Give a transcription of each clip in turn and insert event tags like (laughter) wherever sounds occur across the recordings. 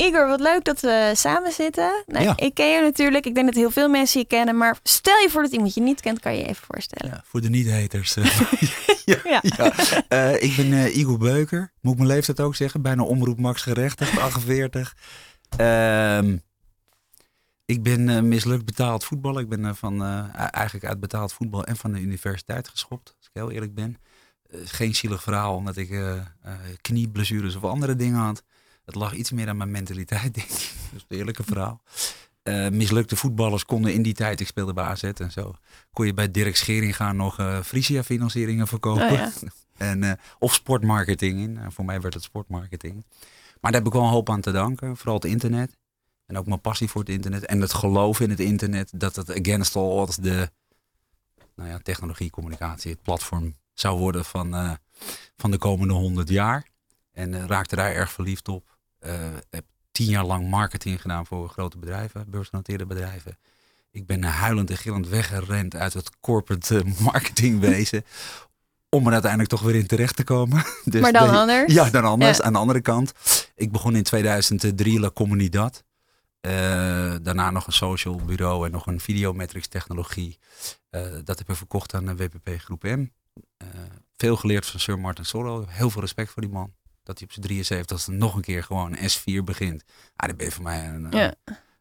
Igor, wat leuk dat we samen zitten. Nou, Ja. Ik ken je natuurlijk. Ik denk dat heel veel mensen je kennen. Maar stel je voor dat iemand je niet kent, kan je je even voorstellen. Ja, voor de niet-haters. (laughs) ja, Ja. ja. Eh, ik ben eh, Igor Beuker. Moet ik mijn leeftijd ook zeggen? Bijna omroep Max gerechtigd, (laughs) 48. Ehm, ik ben eh, mislukt betaald voetballen. Ik ben van, eh, eigenlijk uit betaald voetbal en van de universiteit geschopt. Als ik heel eerlijk ben. Geen zielig verhaal omdat ik eh, eh, knieblessures of andere dingen had. Het lag iets meer aan mijn mentaliteit, (laughs) denk ik. Dat is het eerlijke verhaal. Eh, mislukte voetballers konden in die tijd, ik speelde bij AZ en zo, kon je bij Dirk Scheringa nog eh Frisia financieringen verkopen. Oh ja. (laughs) en, eh, of sportmarketing in. Eh, voor mij werd het sportmarketing. Maar daar heb ik wel een hoop aan te danken. Vooral het internet. En ook mijn passie voor het internet. En het geloof in het internet. Dat het against all odds de nou ja, technologie, communicatie, het platform zou worden van, van de komende honderd jaar. En raakte daar erg verliefd op. Eh, heb tien jaar lang marketing gedaan voor grote bedrijven, beursgenoteerde bedrijven. Ik ben huilend en gillend weggerend uit het corporate (laughs) marketingwezen. Om er uiteindelijk toch weer in terecht te komen. (laughs) Dus maar dan de- anders. ja, dan anders. Ja. Aan de andere kant. Ik begon in 2003 La Comunidad. Eh, daarna nog een social bureau en nog een videometrics technologie. Eh, dat heb ik verkocht aan de WPP Groep M. Veel geleerd van Sir Martin Sorrell. Heel veel respect voor die man. Dat hij op zijn 73 nog een keer gewoon een S4 begint. Ah, dat ben je voor mij een, Ja.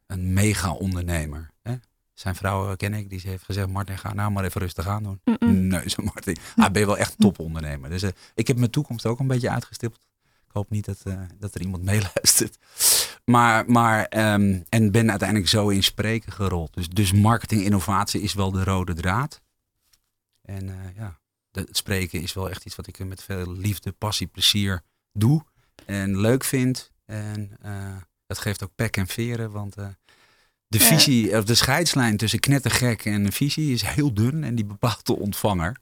een mega ondernemer. Hè? Zijn vrouw eh, ken ik, die heeft gezegd: Martin, ga nou maar even rustig aan doen. Nee, zo Martin. Ah, ben je wel echt een topondernemer. Dus eh, ik heb mijn toekomst ook een beetje uitgestippeld. Ik hoop niet dat, eh, dat er iemand (laughs) meeluistert. Maar, maar ehm, en ben uiteindelijk zo in spreken gerold. Dus, dus marketing innovatie is wel de rode draad. En eh, ja, het spreken is wel echt iets wat ik met veel liefde, passie, plezier doe. En leuk vind. En eh, dat geeft ook pek en veren. Want eh, de Ja. visie, of de scheidslijn tussen knettergek en een visie is heel dun. En die bepaalt de ontvanger.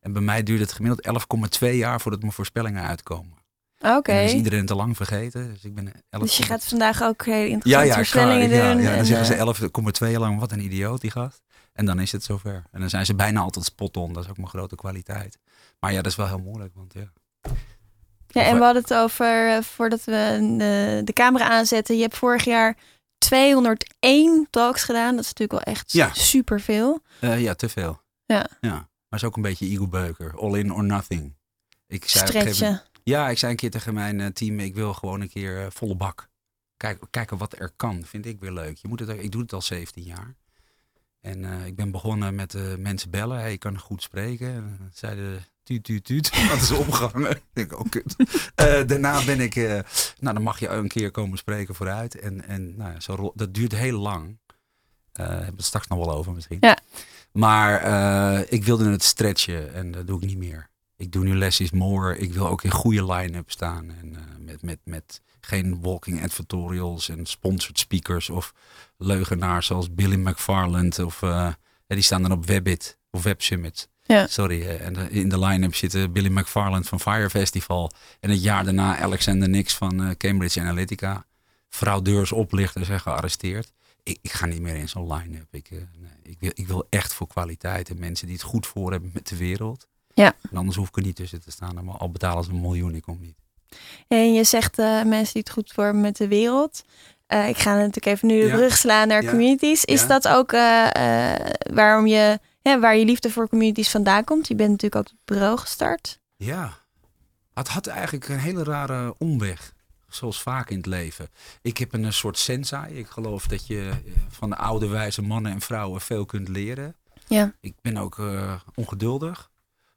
En bij mij duurt het gemiddeld 11,2 jaar voordat mijn voorspellingen uitkomen. Oké. Dan is iedereen te lang vergeten. Dus ik ben 11, Dus je gaat vandaag ook hele ja, interessante ja, voorspellingen ja, doen. ja, dan en, zeggen ze eh, 11,2 jaar lang, wat een idioot die gast. En dan is het zover. En dan zijn ze bijna altijd spot on. Dat is ook mijn grote kwaliteit. Maar ja, dat is wel heel moeilijk. Want ja, Ja, en eh, we hadden het over, eh, voordat we de, de camera aanzetten. Je hebt vorig jaar 201 talks gedaan. Dat is natuurlijk wel echt Ja. superveel. Eh, ja te veel. Ja. ja. Maar is ook een beetje Eagle Beuker. All in or nothing. Ik zei moment- Stretchen. Ja, ik zei een keer tegen mijn eh, team, ik wil gewoon een keer eh, volle bak. Kijk, kijken wat er kan, vind ik weer leuk. Je moet het, ik doe het al 17 jaar. En eh, ik ben begonnen met eh, mensen bellen. Hey, je kan goed spreken. En zeiden tuut, tuut, tuut. (laughs) Dat is opgehangen. ik denk, oh kut. Eh, daarna ben ik, eh, nou dan mag je een keer komen spreken vooruit. En, en nou ja, zo, dat duurt heel lang. Eh hebben we het straks nog wel over misschien. Ja. Maar ik wilde het stretchen en dat doe ik niet meer. Ik doe nu less is more. Ik wil ook in goede line-up staan. En met, met, met geen walking advertorials en sponsored speakers of leugenaars zoals Billy McFarland. Of, die staan dan op Webbit of Web Summit. Ja. Sorry. eh, en eh, in de line-up zitten Billy McFarland van Fire Festival. En het jaar daarna Alexander Nix van eh, Cambridge Analytica. Fraudeurs, oplichters zijn gearresteerd. Ik, ik ga niet meer in zo'n line-up. Ik, nee, ik, wil, ik wil echt voor kwaliteit en mensen die het goed voor hebben met de wereld. Ja. En anders hoef ik er niet tussen te staan. Maar al betalen ze een miljoen, ik kom niet. En je zegt mensen die het goed voor hebben met de wereld. Ik ga natuurlijk even nu de brug slaan naar Ja. communities. Is Ja. dat ook waarom je, ja, waar je liefde voor communities vandaan komt? Je bent natuurlijk ook het bureau gestart. Ja. Het had eigenlijk een hele rare omweg. Zoals vaak in het leven. Ik heb een, eh, soort sensei. Ik geloof dat je eh, van de oude wijze mannen en vrouwen veel kunt leren. Ja. Ik ben ook eh, ongeduldig.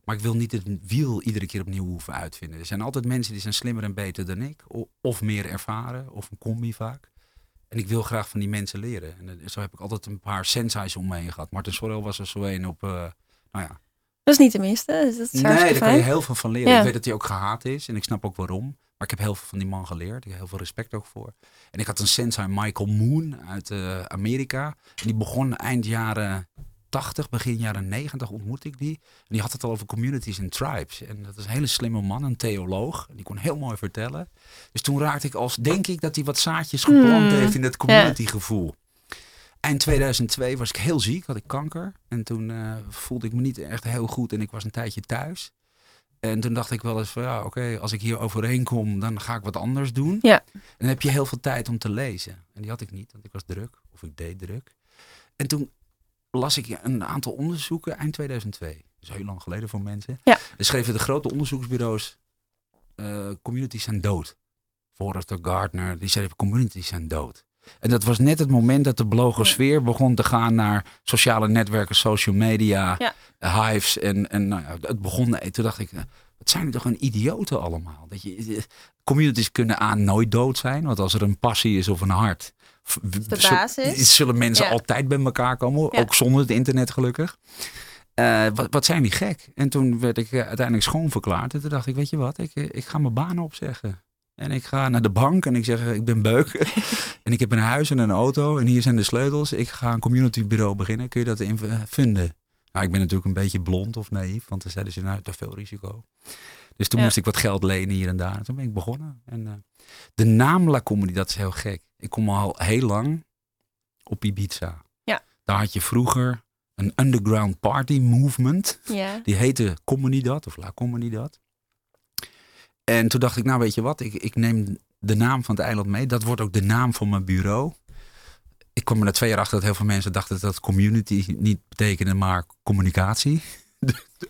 Maar ik wil niet het wiel iedere keer opnieuw hoeven uitvinden. Er zijn altijd mensen die zijn slimmer en beter dan ik. Of meer ervaren. Of een combi vaak. En ik wil graag van die mensen leren. En eh, zo heb ik altijd een paar sensei's om me heen gehad. Martin Sorrel was er zo een op... eh, nou ja, Dat is niet de minste. Dus dat is Nee, daar kan je heel veel van leren. Ja. Ik weet dat hij ook gehaat is en ik snap ook waarom. Maar ik heb heel veel van die man geleerd. Ik heb heel veel respect ook voor. En ik had een sensei, Michael Moon uit eh, Amerika. En die begon eind jaren 80, begin jaren 90 ontmoette ik die. En die had het al over communities en tribes. En dat is een hele slimme man, een theoloog. En die kon heel mooi vertellen. Dus toen raakte ik als, denk ik dat hij wat zaadjes geplant Hmm. heeft in het community gevoel. Eind 2002 was ik heel ziek, had ik kanker. En toen eh, voelde ik me niet echt heel goed en ik was een tijdje thuis. En toen dacht ik wel eens van ja, oké, als ik hier overheen kom, dan ga ik wat anders doen. Ja. En dan heb je heel veel tijd om te lezen. En die had ik niet, want ik was druk. Of ik deed druk. En toen las ik een aantal onderzoeken eind 2002. Dat is heel lang geleden voor mensen. Ja. Er schreven de grote onderzoeksbureaus, eh, communities zijn dood. Forrester, Gardner, die schreven communities zijn dood. En dat was net het moment dat de blogosfeer begon te gaan naar sociale netwerken, social media, Ja. hives. En, en nou ja, het begon, toen dacht ik, eh, wat zijn die toch een idioten allemaal. Dat je, eh, communities kunnen aan nooit dood zijn, want als er een passie is of een hart, de basis. zullen mensen Ja. altijd bij elkaar komen, Ja. ook zonder het internet gelukkig. Eh, wat, wat zijn die gek? En toen werd ik eh, uiteindelijk schoonverklaard. En toen dacht ik, weet je wat, ik, eh, ik ga mijn baan opzeggen. En ik ga naar de bank en ik zeg, ik ben beuk. (laughs) en ik heb een huis en een auto en hier zijn de sleutels. Ik ga een communitybureau beginnen. Kun je dat in eh, vinden? Nou, ik ben natuurlijk een beetje blond of naïef, want dan zeiden ze, nou, te veel risico. Dus toen Ja. moest ik wat geld lenen hier en daar. En toen ben ik begonnen. En de naam La Comedy, dat is heel gek. Ik kom al heel lang op Ibiza. Ja. Daar had je vroeger een underground party movement. Ja. (laughs) Die heette Comunidad of La Comunidad. En toen dacht ik, nou weet je wat, ik, ik neem de naam van het eiland mee. Dat wordt ook de naam van mijn bureau. Ik kwam er na twee jaar achter dat heel veel mensen dachten dat community niet betekende, maar communicatie.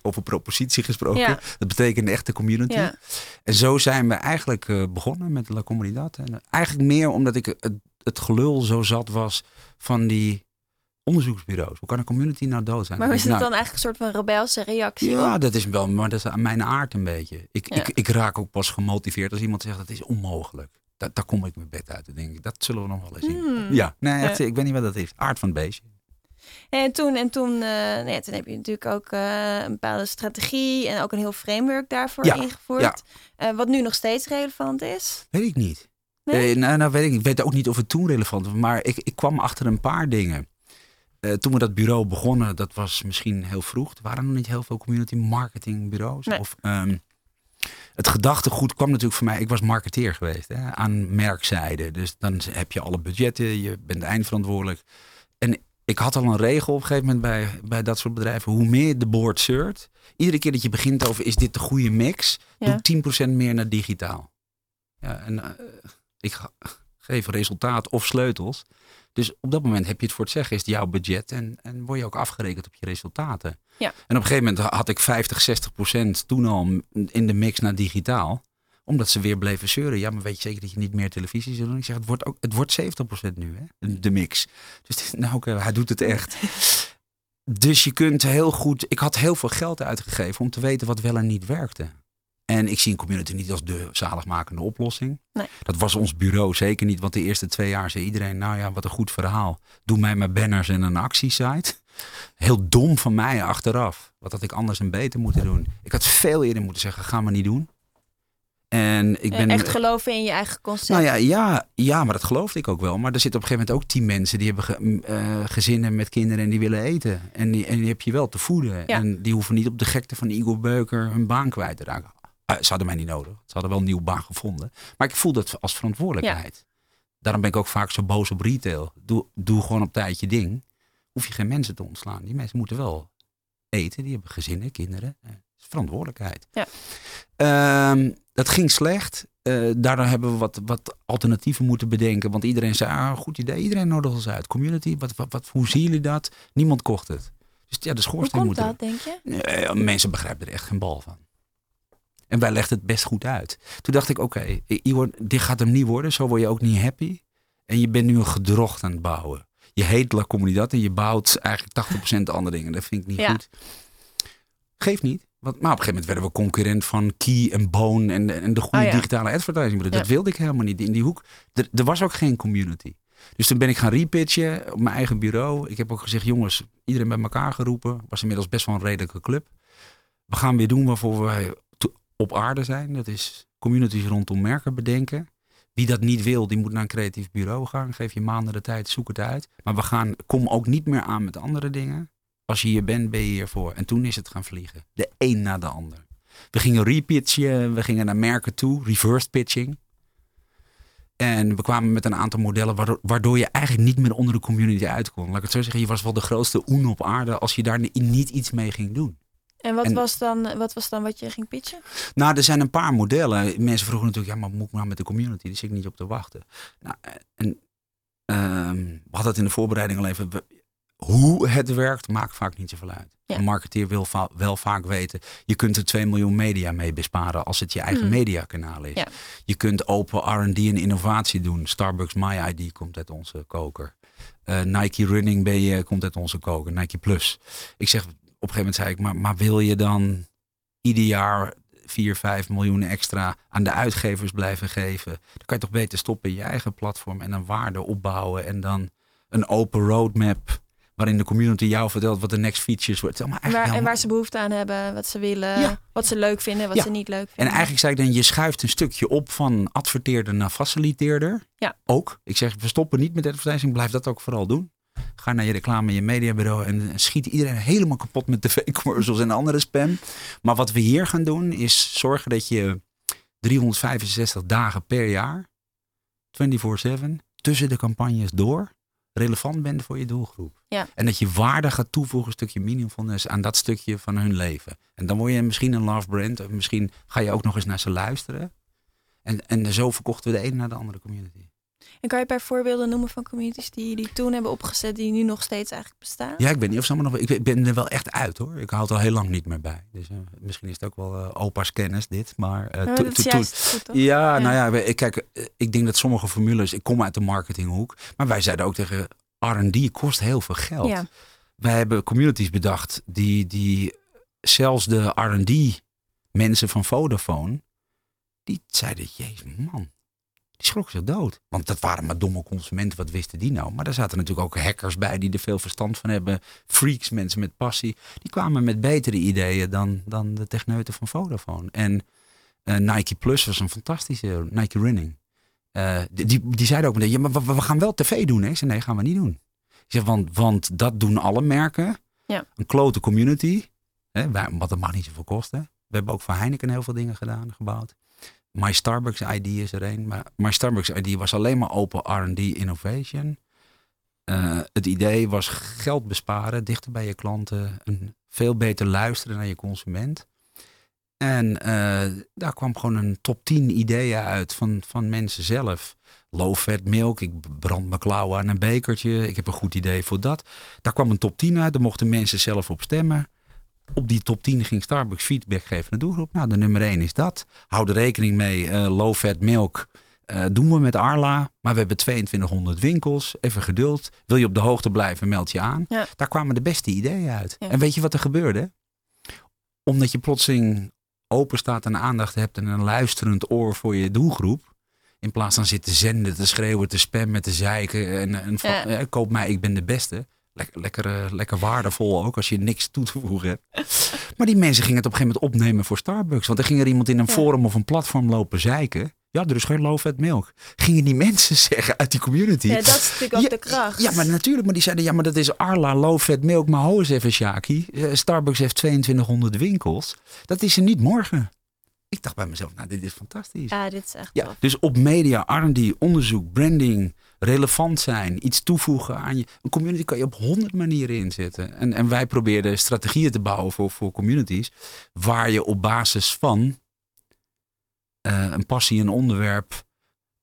Over propositie gesproken. Ja. Dat betekende echt de community. Ja. En zo zijn we eigenlijk eh, begonnen met La Comunidad. En eigenlijk meer omdat ik het, het gelul zo zat was van die onderzoeksbureaus. Hoe kan een community nou dood zijn? Maar is het ik, dan eigenlijk een soort van rebelse reactie? nou, op? ja, dat is wel, maar dat is aan mijn aard een beetje. Ik, Ja. ik, ik raak ook pas gemotiveerd als iemand zegt dat is onmogelijk. Da daar kom ik mijn bed uit. Dan denk ik, dat zullen we nog wel eens zien. Hmm. Ja, nee, echt, Ja. ik weet niet wat dat is. Aard van het beestje. En toen, en toen, eh, nee, toen heb je natuurlijk ook eh, een bepaalde strategie en ook een heel framework daarvoor Ja, ingevoerd. ja. Eh, wat nu nog steeds relevant is. Weet ik niet. Nee? Nou, nou weet ik, ik weet ook niet of het toen relevant was. Maar ik, ik kwam achter een paar dingen. Toen we dat bureau begonnen, dat was misschien heel vroeg. Er waren nog niet heel veel community marketing bureaus. Nee. Of, ehm, het gedachtegoed kwam natuurlijk voor mij. Ik was marketeer geweest hè, aan merkzijde. Dus dan heb je alle budgetten, je bent eindverantwoordelijk. En ik had al een regel op een gegeven moment bij, bij dat soort bedrijven. Hoe meer de board zeurt, iedere keer dat je begint over is dit de goede mix, Ja. doe 10% meer naar digitaal. Ja, en eh, ik geef resultaat of sleutels. Dus op dat moment heb je het voor het zeggen, is het jouw budget en, en word je ook afgerekend op je resultaten. Ja. En op een gegeven moment had ik 50, 60 procent toen al in de mix naar digitaal. Omdat ze weer bleven zeuren. Ja, maar weet je zeker dat je niet meer televisie zult doen? Ik zeg, het wordt, ook, het wordt 70 procent nu, hè? de mix. Dus nou oké, hij doet het echt. (laughs) Dus je kunt heel goed... Ik had heel veel geld uitgegeven om te weten wat wel en niet werkte. En ik zie een community niet als de zaligmakende oplossing. Nee. Dat was ons bureau zeker niet. Want de eerste twee jaar zei iedereen... Nou ja, wat een goed verhaal. Doe mij maar banners en een actiesite. Heel dom van mij achteraf. Wat had ik anders en beter moeten doen. Ik had veel eerder moeten zeggen, gaan we niet doen. En ik Eh, ben... Echt geloven in je eigen concept. Nou ja, ja, ja, maar dat geloofde ik ook wel. Maar er zitten op een gegeven moment ook tien mensen die hebben ge- eh, gezinnen met kinderen en die willen eten. En die, en die heb je wel te voeden. Ja. En die hoeven niet op de gekte van Igor Beuker hun baan kwijt te raken. Eh, ze hadden mij niet nodig. Ze hadden wel een nieuwe baan gevonden. Maar ik voel dat als verantwoordelijkheid. Daarom ben ik ook vaak zo boos op retail. Doe, doe gewoon op tijd je ding. Hoef je geen mensen te ontslaan. Die mensen moeten wel eten. Die hebben gezinnen, kinderen. Is verantwoordelijkheid. Ja. Ehm, dat ging slecht. Eh, daardoor hebben we wat, wat alternatieven moeten bedenken. Want iedereen zei, ah, goed idee. Iedereen nodigt ons uit. Community, wat, wat, wat, hoe zien jullie dat? Niemand kocht het. Dus ja, de Hoe schoorsteen komt moet dat, denk je? Mensen begrijpen er echt geen bal van. En wij legden het best goed uit. Toen dacht ik, oké, dit gaat hem niet worden. Zo word je ook niet happy. En je bent nu een gedrocht aan het bouwen. Je heet La Comunidad en je bouwt eigenlijk 80% andere dingen. Dat vind ik niet Ja. goed. Geeft niet. Want, maar op een gegeven moment werden we concurrent van Key en Bone en, en de goede ja. digitale advertising. Dat Ja. wilde ik helemaal niet in die hoek. Er, er was ook geen community. Dus toen ben ik gaan repitchen op mijn eigen bureau. Ik heb ook gezegd, jongens, iedereen bij elkaar geroepen. Was inmiddels best wel een redelijke club. We gaan weer doen waarvoor wij op aarde zijn. Dat is communities rondom merken bedenken. Wie dat niet wil, die moet naar een creatief bureau gaan. Geef je maanden de tijd, zoek het uit. Maar we gaan, kom ook niet meer aan met andere dingen. Als je hier bent, ben je hiervoor. En toen is het gaan vliegen. De een na de ander. We gingen repitchen, we gingen naar merken toe, reverse pitching. En we kwamen met een aantal modellen waardoor, waardoor je eigenlijk niet meer onder de community uit kon. Laat ik het zo zeggen, je was wel de grootste oen op aarde als je daar ni- niet iets mee ging doen. En wat, En- was dan, wat was dan wat je ging pitchen? Nou, er zijn een paar modellen. Mensen vroegen natuurlijk, ja, maar moet ik nou met de community? Daar zit ik niet op te wachten. Nou, en, ehm, we hadden het in de voorbereiding al even. Hoe het werkt, maakt vaak niet zoveel uit. Ja. Een marketeer wil va- wel vaak weten, je kunt er 2 miljoen media mee besparen als het je eigen Hmm. mediakanaal is. Ja. Je kunt open R&D en innovatie doen. Starbucks My ID komt uit onze koker. Eh, Nike Running BE komt uit onze koker. Nike Plus. Ik zeg, op een gegeven moment zei ik, maar, maar wil je dan ieder jaar 4, 5 miljoen extra aan de uitgevers blijven geven? Dan kan je toch beter stoppen in je eigen platform en een waarde opbouwen en dan een open roadmap waarin de community jou vertelt wat de next features wordt. En waar, eigenlijk en helemaal- waar ze behoefte aan hebben, wat ze willen, Ja. wat ze leuk vinden, wat Ja. ze niet leuk En vinden. eigenlijk zei ik dan, je schuift een stukje op van adverteerder naar faciliteerder. Ja. Ook. Ik zeg, we stoppen niet met advertising, blijf dat ook vooral doen. Ga naar je reclame, je mediabureau en schiet iedereen helemaal kapot met tv-commercials en andere spam. Maar wat we hier gaan doen is zorgen dat je 365 dagen per jaar, 24/7, tussen de campagnes door, relevant bent voor je doelgroep. Ja. En dat je waarde gaat toevoegen, een stukje meaningfulness aan dat stukje van hun leven. En dan word je misschien een love brand. Of misschien ga je ook nog eens naar ze luisteren. En, en zo verkochten we de ene naar de andere community. En kan je een paar voorbeelden noemen van communities die die toen hebben opgezet, die nu nog steeds eigenlijk bestaan? Ja, ik weet niet of ze allemaal nog. Ik ben- ben er wel echt uit hoor. Ik hou het al heel lang niet meer bij. Dus eh, misschien is het ook wel eh, opa's kennis dit. Maar Maar to- dat to- is to- juist goed, toch? Ja, Ja. nou ja, kijk, ik denk dat sommige formules. Ik kom uit de marketinghoek. Maar wij zeiden ook tegen RD kost heel veel geld. Ja. Wij hebben communities bedacht die, die zelfs de R&D mensen van Vodafone, die zeiden, jezus man, die schrok zich dood. Want dat waren maar domme consumenten, wat wisten die nou? Maar daar zaten natuurlijk ook hackers bij die er veel verstand van hebben. Freaks, mensen met passie. Die kwamen met betere ideeën dan, dan de techneuten van Vodafone. En eh, Nike Plus was een fantastische, Nike Running. Eh, die, die, zeiden ook meteen, ja, maar we, we gaan wel tv doen. Hè? Ik zei, nee, gaan we niet doen. Ik zeg, want, want dat doen alle merken. Ja. Een klote community. Hè, wat dat mag niet zoveel kosten. We hebben ook voor Heineken heel veel dingen gedaan, gebouwd. My Starbucks ID is er een. Maar My Starbucks ID was alleen maar open R&D innovation. Eh, het idee was geld besparen, dichter bij je klanten. Een veel beter luisteren naar je consument. En eh, daar kwam gewoon een top 10 ideeën uit van, van mensen zelf. Low fat milk, ik brand mijn klauwen aan een bekertje. Ik heb een goed idee voor dat. Daar kwam een top 10 uit, daar mochten mensen zelf op stemmen. Op die top 10 ging Starbucks feedback geven naar de doelgroep. Nou, de nummer 1 is dat. Hou er rekening mee, eh, low fat milk eh, doen we met Arla. Maar we hebben 2200 winkels. Even geduld. Wil je op de hoogte blijven, meld je aan. Ja. Daar kwamen de beste ideeën uit. Ja. En weet je wat er gebeurde? Omdat je plotseling open staat en aandacht hebt en een luisterend oor voor je doelgroep. In plaats van zitten zenden, te schreeuwen, te spammen, te zeiken. En, en van, Ja. eh, koop mij, ik ben de beste. Lekker, lekker, eh, lekker waardevol ook als je niks toe te voegen hebt. (laughs) Maar die mensen gingen het op een gegeven moment opnemen voor Starbucks. Want er ging er iemand in een Ja. forum of een platform lopen zeiken. Ja, er is geen low fat milk. Gingen die mensen (laughs) zeggen uit die community. Ja, dat is natuurlijk ook Ja, de kracht. Ja, maar natuurlijk. Maar die zeiden, ja, maar dat is Arla, low fat milk. Maar ho eens even, Shaki. Eh, Starbucks heeft 2200 winkels. Dat is er niet morgen. Ik dacht bij mezelf, nou, dit is fantastisch. Ja, dit is echt Ja, tof. dus op media, R&D, onderzoek, branding, relevant zijn, iets toevoegen aan je. Een community kan je op honderd manieren inzetten. En, en wij probeerden strategieën te bouwen voor, voor communities, waar je op basis van eh, een passie, een onderwerp,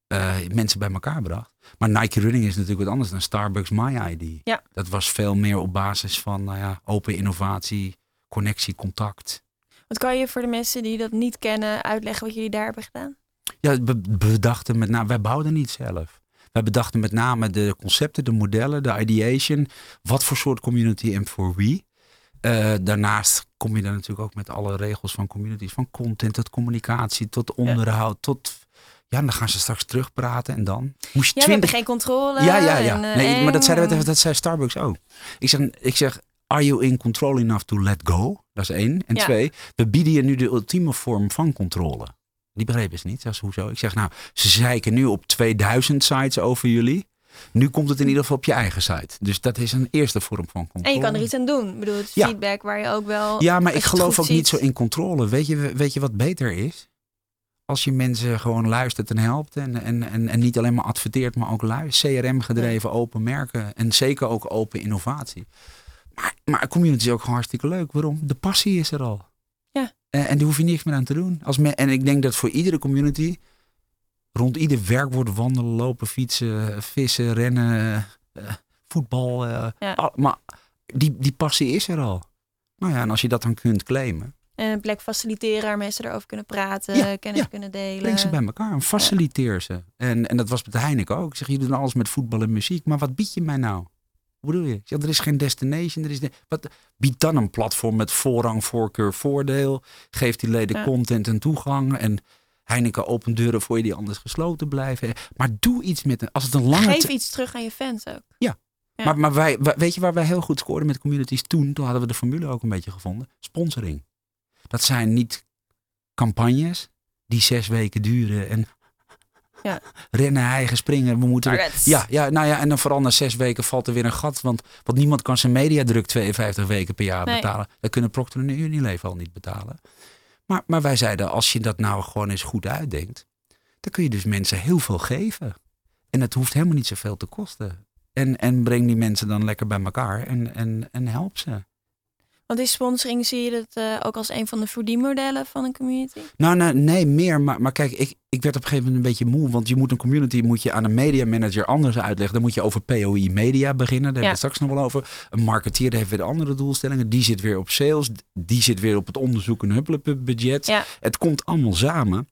eh, mensen bij elkaar bracht. Maar Nike Running is natuurlijk wat anders dan Starbucks My ID. Ja. Dat was veel meer op basis van nou ja, open innovatie, connectie, contact. Wat kan je voor de mensen die dat niet kennen uitleggen wat jullie daar hebben gedaan? Ja, we bedachten met name, wij bouwden niet zelf. Wij bedachten met name de concepten, de modellen, de ideation. Wat voor soort community en voor wie. Eh, daarnaast kom je dan natuurlijk ook met alle regels van communities. Van content tot communicatie, tot onderhoud, tot... Ja, dan gaan ze straks terugpraten en dan moest je Ja, we hebben twintig... geen controle. Ja, ja, ja. en, eh, nee, maar dat, zeiden we, dat zei Starbucks ook. Ik zeg, ik zeg, are you in control enough to let go? Dat is één. En Ja. twee, we bieden je nu de ultieme vorm van controle. Die begrepen ze niet. Zelfs hoezo? Ik zeg, nou, ze zeiken nu op 2000 sites over jullie. Nu komt het in ieder geval op je eigen site. Dus dat is een eerste vorm van controle. En je kan er iets aan doen. Ik bedoel, het is Ja. feedback waar je ook wel... Ja, maar ik geloof ook niet zo in controle. Weet je, weet je wat beter is? Als je mensen gewoon luistert en helpt. En, en, en, en niet alleen maar adverteert, maar ook luistert. CRM gedreven, open merken. En zeker ook open innovatie. Maar, maar community is ook gewoon hartstikke leuk. Waarom? De passie is er al. Ja. En, en daar hoef je niks meer aan te doen. Als me, en ik denk dat voor iedere community, rond ieder werkwoord, wandelen, lopen, fietsen, vissen, rennen, eh, voetbal. eh, Ja. al- maar die, die passie is er al. Nou ja, en als je dat dan kunt claimen, En een plek faciliteren waar mensen erover kunnen praten, Ja, kennis ja. kunnen delen. breng ze bij elkaar en faciliteer ze. En, en dat was met Heineken ook. Ik zeg, je doet alles met voetbal en muziek, maar wat bied je mij nou? Hoe bedoel je? Ik zeg, er is geen destination. Er is de, wat, bied dan een platform met voorrang, voorkeur, voordeel. Geef die leden content en toegang. En Heineken opent deuren voor je die anders gesloten blijven. Maar doe iets met een, als het een lange Geef iets terug aan je fans ook. Ja. Maar, maar wij, weet je waar wij heel goed scoorden met communities toen? Toen hadden we de formule ook een beetje gevonden. Sponsoring. Dat zijn niet campagnes die zes weken duren en Ja. (laughs) rennen, hijgen, springen. We moeten ja, ja, nou ja, en dan vooral na zes weken valt er weer een gat. Want, want niemand kan zijn mediadruk 52 weken per jaar Nee. betalen. Dat kunnen Procter en Unilever al niet betalen. Maar, maar wij zeiden, als je dat nou gewoon eens goed uitdenkt, dan kun je dus mensen heel veel geven. En het hoeft helemaal niet zoveel te kosten. En, en breng die mensen dan lekker bij elkaar en, en, en help ze. Want is sponsoring, zie je dat eh, ook als een van de verdienmodellen van een community? Nou, nou nee, meer. Maar, maar kijk, ik, ik werd op een gegeven moment een beetje moe. Want je moet een community moet je aan een media manager anders uitleggen. Dan moet je over POI media beginnen. Daar hebben we het straks nog wel over. Een marketeer heeft weer andere doelstellingen. Die zit weer op sales. Die zit weer op het onderzoek en huppelen budget. Ja. Het komt allemaal samen.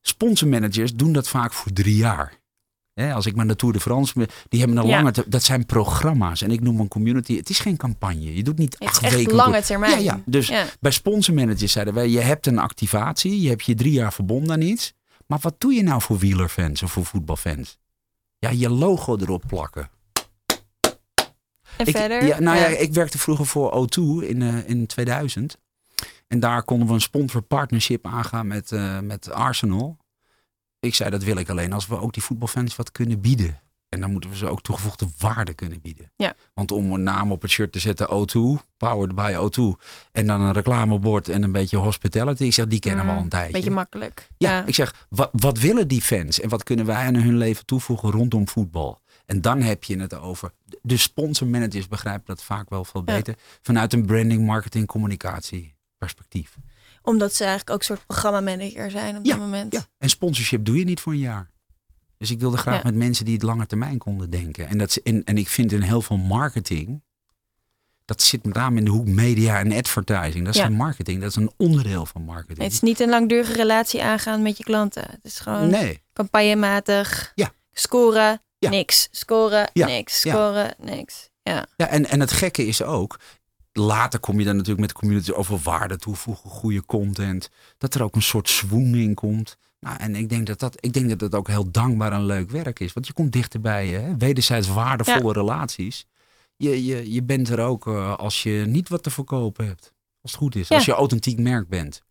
Sponsormanagers doen dat vaak voor drie jaar. Hè, als ik maar naar Tour de France, die hebben een Ja. lange, dat zijn programma's. En ik noem een community, het is geen campagne. Je doet niet Het is echt weken. lange termijn. Ja, ja. Dus Ja. bij sponsormanagers zeiden wij, je hebt een activatie, je hebt je drie jaar verbonden aan iets. Maar wat doe je nou voor wielerfans of voor voetbalfans? Ja, je logo erop plakken. En Ik, verder? Ja, nou ja. ik werkte vroeger voor O2 in, eh, in 2000. En daar konden we een sponsor partnership aangaan met, eh, met Arsenal. Ik zei dat wil ik alleen als we ook die voetbalfans wat kunnen bieden. En dan moeten we ze ook toegevoegde waarde kunnen bieden. Ja. Want om een naam op het shirt te zetten O2, powered by O2. En dan een reclamebord en een beetje hospitality. Ik zeg, die kennen we al een tijdje. Beetje makkelijk. Ja, ik zeg, wat, wat willen die fans en wat kunnen wij aan hun leven toevoegen rondom voetbal? En dan heb je het over. De sponsormanagers begrijpen dat vaak wel veel Ja. beter. Vanuit een branding, marketing, communicatie perspectief. Omdat ze eigenlijk ook een soort programmamanager zijn op Ja, dat moment. Ja. En sponsorship doe je niet voor een jaar. Dus ik wilde graag Ja. met mensen die het lange termijn konden denken. En, dat, is in, en ik vind in heel veel marketing. Dat zit met name in de hoek media en advertising. Dat is Ja. geen marketing, dat is een onderdeel van marketing. Het is niet een langdurige relatie aangaan met je klanten. Het is gewoon nee, campagnematig. Ja. Scoren, Ja. niks. Scoren, Ja. niks. Ja. Scoren, niks. Ja. Ja, en, en het gekke is ook, later kom je dan natuurlijk met de community over waarde toevoegen, goede content. Dat er ook een soort swoon in komt. Nou, en ik denk dat dat, ik denk dat dat ook heel dankbaar en leuk werk is. Want je komt dichterbij hè? wederzijds waardevolle relaties. Je, je, je bent er ook eh, als je niet wat te verkopen hebt. Als het goed is. Ja. Als je authentiek merk bent.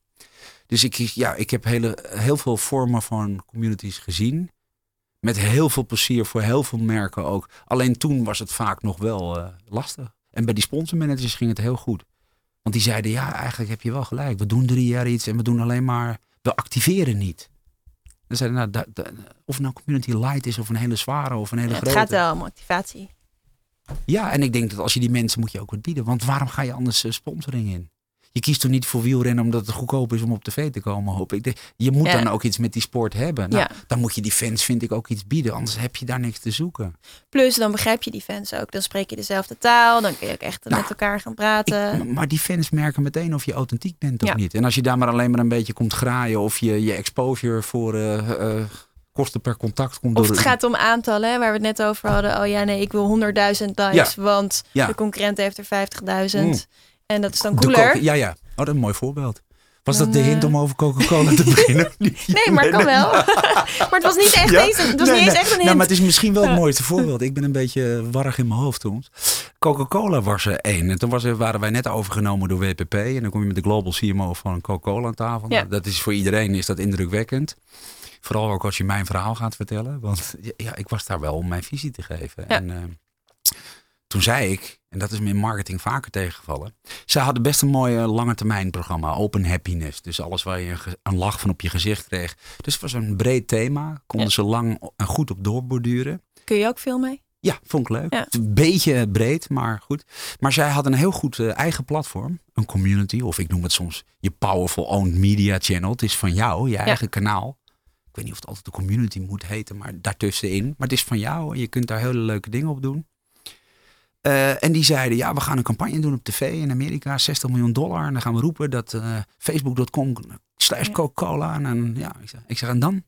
Dus ik, ja, ik heb hele, heel veel vormen van communities gezien. Met heel veel plezier voor heel veel merken ook. Alleen toen was het vaak nog wel eh, lastig. En bij die sponsormanagers ging het heel goed. Want die zeiden, ja, eigenlijk heb je wel gelijk. We doen drie jaar iets en we doen alleen maar... We activeren niet. Dan zeiden nou, of nou community light is of een hele zware of een hele Ja, het grote. gaat wel om activatie. Ja, en ik denk dat als je die mensen moet je ook wat bieden. Want waarom ga je anders eh, sponsoring in? Je kiest toch niet voor wielrennen omdat het goedkoop is om op tv te komen, hoop ik. Je moet Ja. dan ook iets met die sport hebben. Nou, Ja. Dan moet je die fans, vind ik, ook iets bieden. Anders heb je daar niks te zoeken. Plus, dan begrijp je die fans ook. Dan spreek je dezelfde taal. Dan kun je ook echt Nou, met elkaar gaan praten. Ik- maar die fans merken meteen of je authentiek bent of Ja. niet. En als je daar maar alleen maar een beetje komt graaien of je, je exposure voor eh, eh, kosten per contact komt Of door. het gaat om aantallen, hè, waar we het net over hadden. Oh ja, nee, ik wil 100.000 likes, want de concurrent heeft er 50.000. Mm. En dat is dan cooler. Ja, ja. Oh, dat is een mooi voorbeeld. Was dat de hint eh, om over Coca-Cola te beginnen? (laughs) Nee, maar kan wel. (laughs) maar het was niet echt Ja? eens, het was Nee, niet eens echt een Nou, hint. maar het is misschien wel het mooiste voorbeeld. Ik ben een beetje warrig in mijn hoofd soms. Coca-Cola was er één. En toen was er, waren wij net overgenomen door WPP. En dan kom je met de global CMO van Coca-Cola aan tafel. Ja. Nou, dat is voor iedereen is dat indrukwekkend. Vooral ook als je mijn verhaal gaat vertellen. Want ja, ik was daar wel om mijn visie te geven. Ja. En eh, toen zei ik, en dat is me in marketing vaker tegengevallen. Ze hadden best een mooi eh, lange termijn programma. Open happiness. Dus alles waar je een, lach van op je gezicht kreeg. Dus het was een breed thema. Konden Ja. ze lang en goed op doorborduren. Kun je ook veel mee? Ja, vond ik leuk. Ja. Een beetje breed, maar goed. Maar zij had een heel goed eh, eigen platform. Een community. Of ik noem het soms je powerful owned media channel. Het is van jou, je eigen kanaal. Ik weet niet of het altijd de community moet heten, maar daartussenin. Maar het is van jou en je kunt daar hele leuke dingen op doen. Eh, en die zeiden, ja, we gaan een campagne doen op tv in Amerika. 60 miljoen dollar. En dan gaan we roepen dat eh, facebook.com slash. Coca-Cola. En ja, ik zeg, ik zeg, en dan?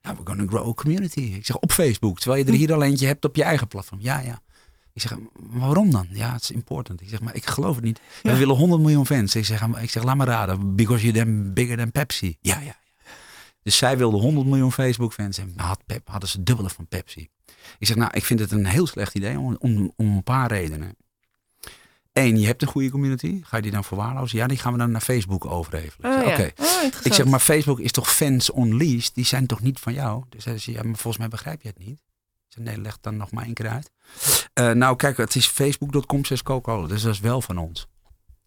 Ja, we're gonna grow a community. Ik zeg, op Facebook. Terwijl je er hier al eentje hebt op je eigen platform. Ja, ja. Ik zeg, "Maar waarom dan? Ja, het is important. Ik zeg, maar ik geloof het niet. We willen 100 miljoen fans. Ik zeg, ik zeg, laat me raden. Because you're them bigger than Pepsi. Ja, ja. Dus zij wilden 100 miljoen Facebook fans. En had Pep, hadden ze dubbele van Pepsi. Ik zeg, nou, ik vind het een heel slecht idee om, om, om een paar redenen. Eén, je hebt een goede community. Ga je die dan verwaarlozen? Ja, die gaan we dan naar Facebook overhevelen. Oh, ja. Oké. Oh. Ik zeg, maar Facebook is toch fans unleashed? Die zijn toch niet van jou? Dus zei ze, ja, maar volgens mij begrijp je het niet. Ik zeg, nee, leg dan nog maar één keer uit. Eh, nou, kijk, het is facebook.com slash Coca-Cola. Dus dat is wel van ons.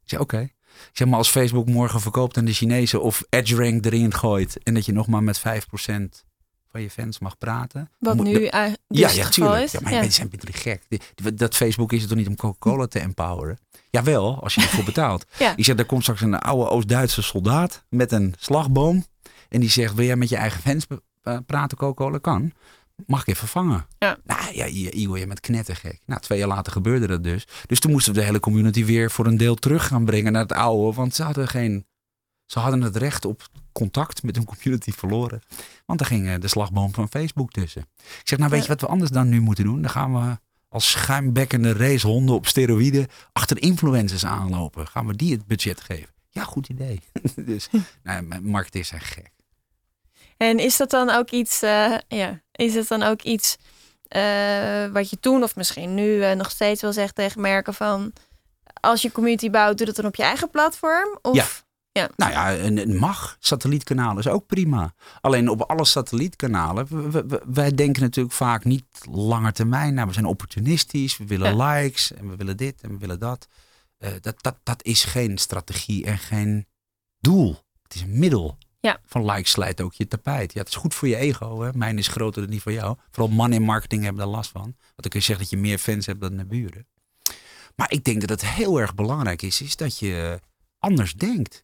Ik zeg, oké. Zeg, maar als Facebook morgen verkoopt aan de Chinezen of EdgeRank erin gooit en dat je nog maar met 5% van je fans mag praten. Wat moet- nu dus ja, het ja, tuurlijk. is. Ja, maar Ja. die zijn beetje gek. Dat Facebook is het toch niet om Coca-Cola te empoweren? Jawel, als je ervoor betaalt. (laughs) Ja. Ik zeg, daar komt straks een oude Oost-Duitse soldaat met een slagboom. En die zegt, wil jij met je eigen fans praten, Coca-Cola? Kan. Mag ik even vangen? Ja. Nou ja, Igor, je bent knettergek. Nou, twee jaar later gebeurde dat dus. Dus toen moesten we de hele community weer voor een deel terug gaan brengen naar het oude. Want ze hadden geen... Ze hadden het recht op contact met hun community verloren. Want er ging eh, de slagboom van Facebook tussen. Ik zeg, nou weet je wat we anders dan nu moeten doen? Dan gaan we als schuimbekkende racehonden op steroïden achter influencers aanlopen. Gaan we die het budget geven? Ja, goed idee. (laughs) dus nou, marketeers zijn gek. En is dat dan ook iets, eh, ja, is het dan ook iets eh, wat je toen of misschien nu eh, nog steeds wil zeggen tegen merken van als je community bouwt, doe dat dan op je eigen platform? Of, Nou ja, en het mag. Satellietkanalen is ook prima. Alleen op alle satellietkanalen, wij denken natuurlijk vaak niet langer termijn. Nou, we zijn opportunistisch, we willen likes en we willen dit en we willen dat. Dat, dat. Dat is geen strategie en geen doel. Het is een middel. Ja. Van likes slijt ook je tapijt. Ja, het is goed voor je ego. Hè? Mijn is groter dan die van jou. Vooral mannen in marketing hebben daar last van. Want dan kun je zeggen dat je meer fans hebt dan de buren. Maar ik denk dat het heel erg belangrijk is, is dat je anders denkt.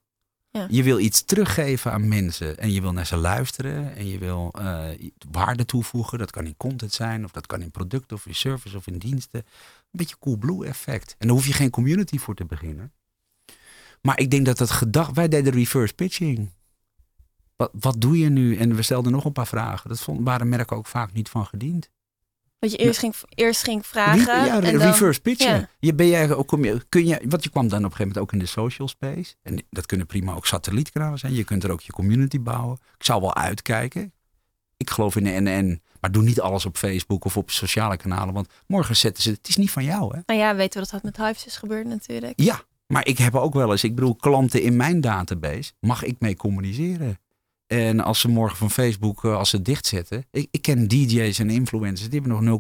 Ja. Je wil iets teruggeven aan mensen en je wil naar ze luisteren en je wil eh, waarde toevoegen. Dat kan in content zijn of dat kan in producten of in service of in diensten. Een beetje cool blue effect. En daar hoef je geen community voor te beginnen. Maar ik denk dat het gedacht, wij deden reverse pitching. Wat, wat doe je nu? En we stelden nog een paar vragen. Dat vond, waren merken ook vaak niet van gediend. dat je eerst, ging, eerst ging vragen. Re- ja, en dan, reverse pitchen. ja. Je, ben jij, ook, kom je, kun je, want je kwam dan op een gegeven moment ook in de social space. En dat kunnen prima ook satellietkanalen zijn. Je kunt er ook je community bouwen. Ik zou wel uitkijken. Ik geloof in de NN. Maar doe niet alles op Facebook of op sociale kanalen. Want morgen zetten ze... Het is niet van jou, hè? Nou ja, weten we dat dat met Hives is gebeurd natuurlijk. Ja, maar ik heb ook wel eens... Ik bedoel, klanten in mijn database. Mag ik mee communiceren? En als ze morgen van Facebook, eh, als ze het dichtzetten. Ik, ik ken DJ's en influencers. Die hebben nog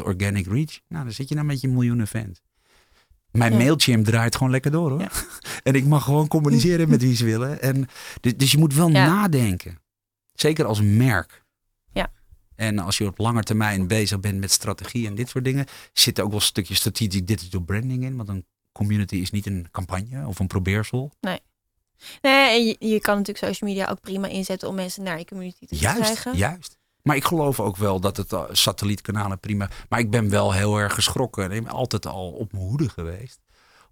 0,02% organic reach. Nou, dan zit je dan met je miljoenen fans. Mijn Ja. Mailchimp draait gewoon lekker door hoor. Ja. (laughs) En ik mag gewoon communiceren met wie ze willen. En, dus, dus je moet wel Ja. nadenken. Zeker als merk. Ja. En als je op lange termijn bezig bent met strategie en dit soort dingen, zit er ook wel een stukje strategic digital branding in. Want een community is niet een campagne of een probeersel. Nee, en je, je kan natuurlijk social media ook prima inzetten om mensen naar je community te Juist, krijgen. juist. Maar ik geloof ook wel dat het uh, satellietkanalen prima. Maar ik ben wel heel erg geschrokken. Ik ben altijd al op mijn hoede geweest.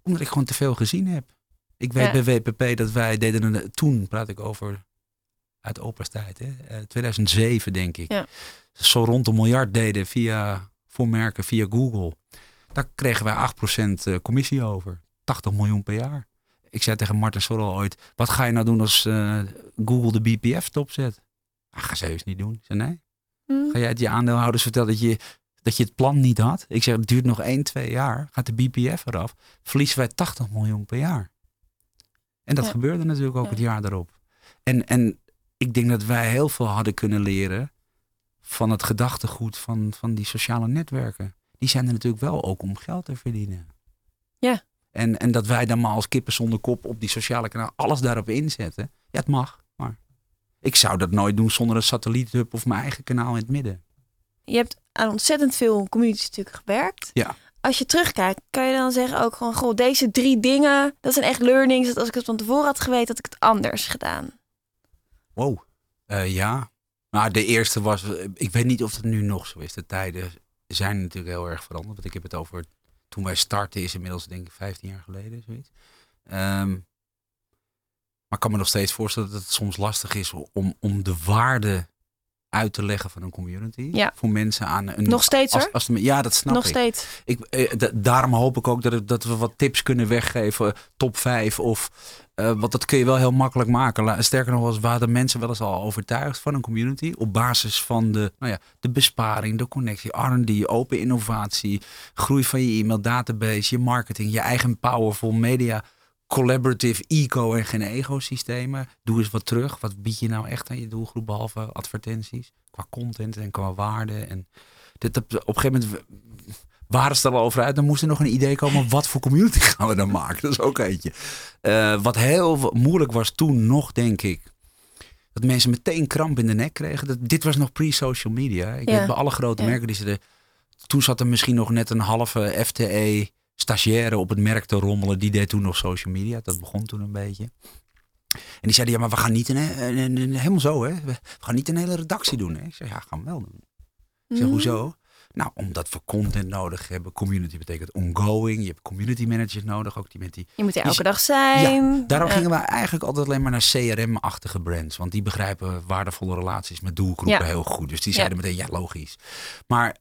Omdat ik gewoon te veel gezien heb. Ik weet Ja. bij WPP dat wij deden een, toen praat ik over uit opa's tijd, hè? Eh, 2007 denk ik. Ja. Zo rond een miljard deden via voor merken via Google. Daar kregen wij 8% eh, commissie over. 80 miljoen per jaar. Ik zei tegen Martin Sorrel ooit, wat ga je nou doen als eh, Google de BPF stopzet? Ah, ga ze niet doen. Ik zei nee. Hm. Ga jij het je aandeelhouders vertellen dat je, dat je het plan niet had? Ik zeg, het duurt nog 1, 2 jaar. Gaat de BPF eraf. Verliezen wij 80 miljoen per jaar. En dat Ja. gebeurde natuurlijk ook Ja. het jaar daarop. En, en ik denk dat wij heel veel hadden kunnen leren van het gedachtegoed van, van die sociale netwerken. Die zijn er natuurlijk wel ook om geld te verdienen. Ja. En, en dat wij dan maar als kippen zonder kop op die sociale kanaal alles daarop inzetten. Ja, het mag. Maar ik zou dat nooit doen zonder een satelliethub of mijn eigen kanaal in het midden. je hebt aan ontzettend veel communities natuurlijk gewerkt. Ja. Als je terugkijkt, kan je dan zeggen ook gewoon, goh, deze drie dingen, dat zijn echt learnings. Dat als ik het van tevoren had geweten, had ik het anders gedaan. Wow. Eh, ja. Maar de eerste was, eh, ik weet niet of het nu nog zo is. De tijden zijn natuurlijk heel erg veranderd. Want ik heb het over, toen wij startten is inmiddels denk ik 15 jaar geleden. Zoiets. Ehm, maar ik kan me nog steeds voorstellen dat het soms lastig is om, om de waarde uit te leggen van een community. Ja. Voor mensen aan een... Nog steeds als, ja, dat snap Nog ik. steeds. Ik, eh, da- daarom hoop ik ook dat, het- dat we wat tips kunnen weggeven. Top 5 of... eh, want dat kun je wel heel makkelijk maken. Sterker nog, was waren de mensen wel eens al overtuigd van een community. Op basis van de, nou ja, de besparing, de connectie, R&D, open innovatie. Groei van je e-mail database, je marketing, je eigen powerful media. Collaborative eco en geen ecosystemen. Doe eens wat terug. Wat bied je nou echt aan je doelgroep behalve advertenties? Qua content en qua waarde. En dit, op een gegeven moment waren ze er al over uit. Dan moest er nog een idee komen. Wat voor community (laughs) gaan we dan maken? Dat is ook eentje. Eh, wat heel moeilijk was toen nog, denk ik. Dat mensen meteen kramp in de nek kregen. Dat, dit was nog pre-social media. Ik Ja. weet bij alle grote Ja. merken die ze Toen zat er misschien nog net een halve FTE stagiaire op het merk te rommelen. Die deed toen nog social media. Dat begon toen een beetje. En die zeiden, ja, maar we gaan niet een, een, een- een- helemaal zo, hè. We, gaan niet een hele redactie doen, hè. Ik zeg, ja, gaan we wel doen. Ik zeg, Mhm. hoezo? Nou, omdat we content nodig hebben. Community betekent ongoing. Je hebt community managers nodig, ook die met die... Je moet er Die- elke dag zijn. Daarom Ja. gingen we eigenlijk altijd alleen maar naar CRM-achtige brands. Want die begrijpen waardevolle relaties met doelgroepen Ja. heel goed. Dus die zeiden meteen, ja, logisch. Maar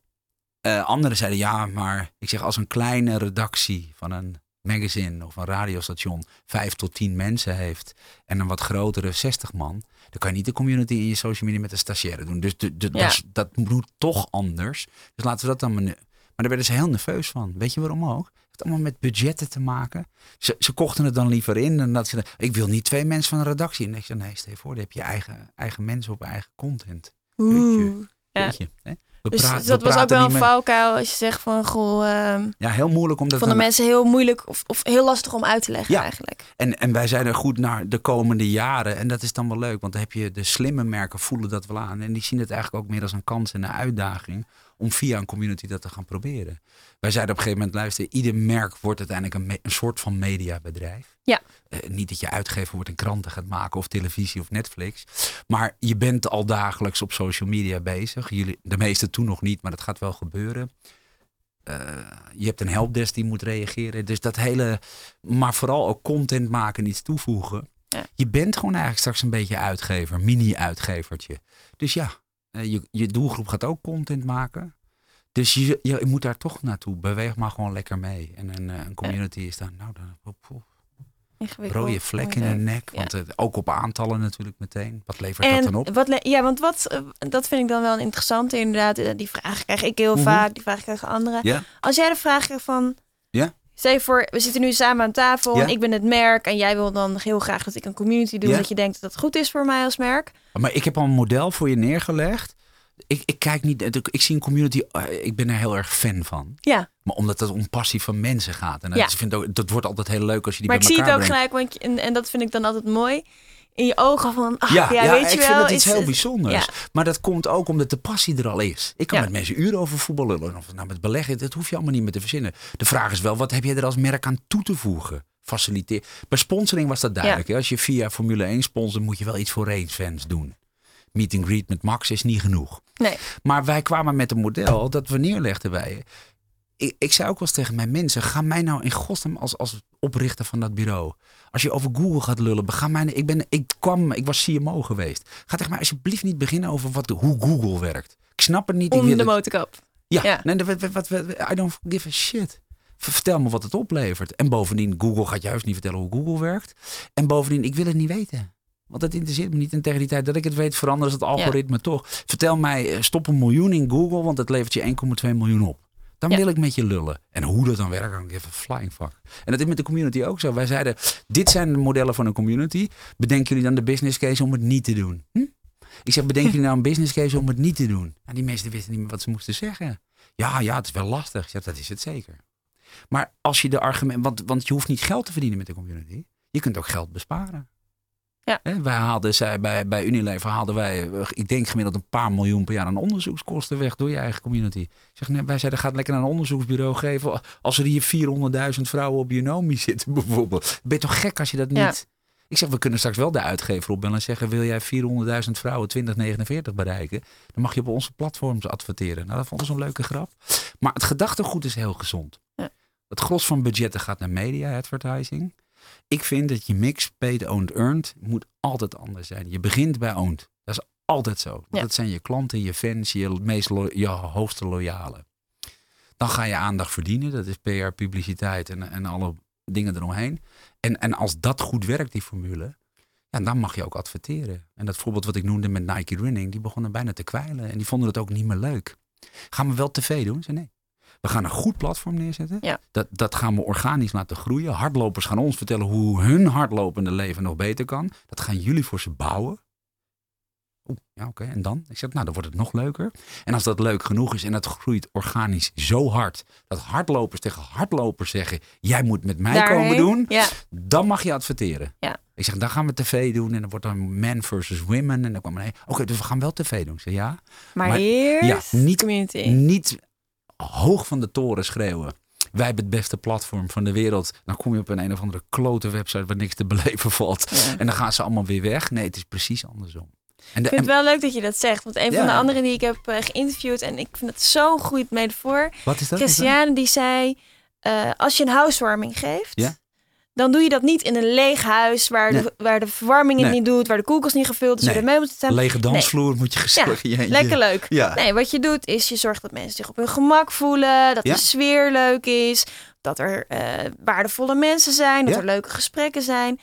eh, anderen zeiden, ja, maar ik zeg, als een kleine redactie van een magazine of een radiostation vijf tot tien mensen heeft en een wat grotere 60 man, dan kan je niet de community in je social media met een stagiaire doen. Dus de, de, Ja. dat, moet toch anders. Dus laten we dat dan. Maar maar daar werden ze heel nerveus van. Weet je waarom ook? Het heeft allemaal met budgetten te maken. Ze, ze kochten het dan liever in. En dat ze, ik wil niet twee mensen van een redactie. En ik zei, nee, stel je voor, dan heb je eigen, eigen mensen op eigen content. Oeh. Weet je, hè? We Dus we dat was ook wel een valkuil als je zegt van goh, ehm Ja, heel moeilijk om dat vonden dan- mensen heel moeilijk of, of heel lastig om uit te leggen Ja. eigenlijk. En, en wij zeiden goed naar de komende jaren. En dat is dan wel leuk, want dan heb je de slimme merken voelen dat wel aan. En die zien het eigenlijk ook meer als een kans en een uitdaging om via een community dat te gaan proberen. Wij zeiden op een gegeven moment, luister, ieder merk wordt uiteindelijk een, een soort van mediabedrijf. Ja. Eh, niet dat je uitgever wordt en kranten gaat maken of televisie of Netflix. Maar je bent al dagelijks op social media bezig. Jullie, de meeste toen nog niet, maar dat gaat wel gebeuren. Eh, je hebt een helpdesk die moet reageren. Dus dat hele, maar vooral ook content maken, iets toevoegen. Ja. Je bent gewoon eigenlijk straks een beetje uitgever, mini-uitgevertje. Dus ja, je, je doelgroep gaat ook content maken. Dus je, je moet daar toch naartoe. Beweeg maar gewoon lekker mee. En een, eh, een community is dan, nou, dan Ingewikkeld. rode vlek in de nek. Ja. Want eh, ook op aantallen natuurlijk meteen. Wat levert dat dan op? Wat, ja, want wat, eh, dat vind ik dan wel een interessante inderdaad. Eh, Die vraag krijg ik heel Mhm. vaak, die vraag krijgen anderen. Ja, Als jij de vraag krijgt van, Ja. Stel je voor, we zitten nu samen aan tafel Ja. en ik ben het merk en jij wil dan heel graag dat ik een community doe, Ja. dat je denkt dat het goed is voor mij als merk. maar ik heb al een model voor je neergelegd. Ik, ik kijk niet, ik, ik zie een community, eh, ik ben er heel erg fan van. Ja, Maar omdat het om passie van mensen gaat. En dat, Ja. ik vind ook, dat wordt altijd heel leuk als je die maar ik bij zie het elkaar ook brengt. gelijk, want en, en dat vind ik dan altijd mooi. In je ogen van, ach, Ja, ja, ja, weet je ik wel. vind dat iets heel bijzonders. ja. Maar dat komt ook omdat de passie er al is. Ik kan met mensen uren over voetbal lullen. Of nou met beleggen, dat hoef je allemaal niet meer te verzinnen. De vraag is wel, wat heb je er als merk aan toe te voegen? Faciliteer. Bij sponsoring was dat duidelijk. hè. Als je via Formule 1 sponsort, moet je wel iets voor racefans doen. Meet and greet met Max is niet genoeg. Nee, Maar wij kwamen met een model dat we neerlegden bij. Ik, ik zei ook wel eens tegen mijn mensen: ga mij nou in godsnaam als, als oprichter van dat bureau. Als je over Google gaat lullen, ga mij. Ik, ben, ik kwam, ik was CMO geweest. Ga tegen mij alsjeblieft niet beginnen over wat, hoe Google werkt. Ik snap het niet. om de motorkap. ja, Ja. Nee, wat, wat, wat, I don't give a shit. Vertel me wat het oplevert. En bovendien, Google gaat juist niet vertellen hoe Google werkt. En bovendien, ik wil het niet weten. Want dat interesseert me niet. En tegen die tijd dat ik het weet, veranderen ze het algoritme toch. Vertel mij, eh, stop een miljoen in Google, want het levert je 1,2 miljoen op. Dan Ja. wil ik met je lullen. En hoe dat dan werkt, kan ik even flying fuck. En dat is met de community ook zo. Wij zeiden, dit zijn de modellen van een community. Bedenken jullie dan de business case om het niet te doen? Hm? Ik zeg, bedenken jullie nou een business case om het niet te doen? En die mensen wisten niet meer wat ze moesten zeggen. Ja, ja, het is wel lastig. Zeg, dat is het zeker. Maar als je de argument, want, want je hoeft niet geld te verdienen met de community. Je kunt ook geld besparen. Ja. Hè, wij haalden, zij, bij, bij Unilever haalden wij, eh, ik denk gemiddeld een paar miljoen per jaar aan onderzoekskosten weg door je eigen community. Ik zeg, nee, wij zeiden, gaat lekker naar een onderzoeksbureau geven. Als er hier 400.000 vrouwen op Unomi (laughs) zitten bijvoorbeeld. Ben je toch gek als je dat niet... Ja. Ik zeg, we kunnen straks wel de uitgever opbellen en zeggen, wil jij 400.000 vrouwen 2049 bereiken? Dan mag je op onze platforms adverteren. Nou, dat vonden ze een leuke grap. Maar het gedachtegoed is heel gezond. Ja. Het gros van budgetten gaat naar media advertising. Ik vind dat je mix paid, owned, earned moet altijd anders zijn. Je begint bij owned. Dat is altijd zo. Ja. Dat zijn je klanten, je fans, je, meest je hoogste loyalen. Dan ga je aandacht verdienen. Dat is PR, publiciteit en, en alle dingen eromheen. En, en als dat goed werkt, die formule, ja, dan mag je ook adverteren. En dat voorbeeld wat ik noemde met Nike Running, die begonnen bijna te kwijlen. En die vonden het ook niet meer leuk. Gaan we wel tv doen? Zei nee. We gaan een goed platform neerzetten. Ja. Dat, dat gaan we organisch laten groeien. Hardlopers gaan ons vertellen hoe hun hardlopende leven nog beter kan. Dat gaan jullie voor ze bouwen. Oeh, ja, oké. En dan? Ik zeg, nou, dan wordt het nog leuker. En als dat leuk genoeg is en het groeit organisch zo hard, dat hardlopers tegen hardlopers zeggen, jij moet met mij komen doen, Ja, dan mag je adverteren. Ja. Ik zeg, dan gaan we tv doen en dan wordt dan men versus women. En dan kwam er, nee, oké, dus we gaan wel tv doen. Ik zeg, ja. maar, Maar- eerst ja, niet- community. Niet hoog van de toren schreeuwen. Wij hebben het beste platform van de wereld. Dan kom je op een een of andere klote website waar niks te beleven (laughs) valt. Ja. En dan gaan ze allemaal weer weg. Nee, het is precies andersom. En de, Ik vind het wel leuk dat je dat zegt. Want een van de anderen die ik heb eh, geïnterviewd... en ik vind het zo'n goed metafoor... wat is dat? Christiane die zei... eh, als je een housewarming geeft... Ja. Dan doe je dat niet in een leeg huis... waar, Nee. de, waar de verwarming het Nee. niet doet... waar de koelkast niet gevuld is, Nee. waar de meubels staan. Lege dansvloer moet je gezellig (laughs) je eentje- Lekker leuk. Ja. Nee, wat je doet is je zorgt dat mensen zich op hun gemak voelen, dat Ja. de sfeer leuk is, dat er eh, waardevolle mensen zijn, dat Ja. er leuke gesprekken zijn.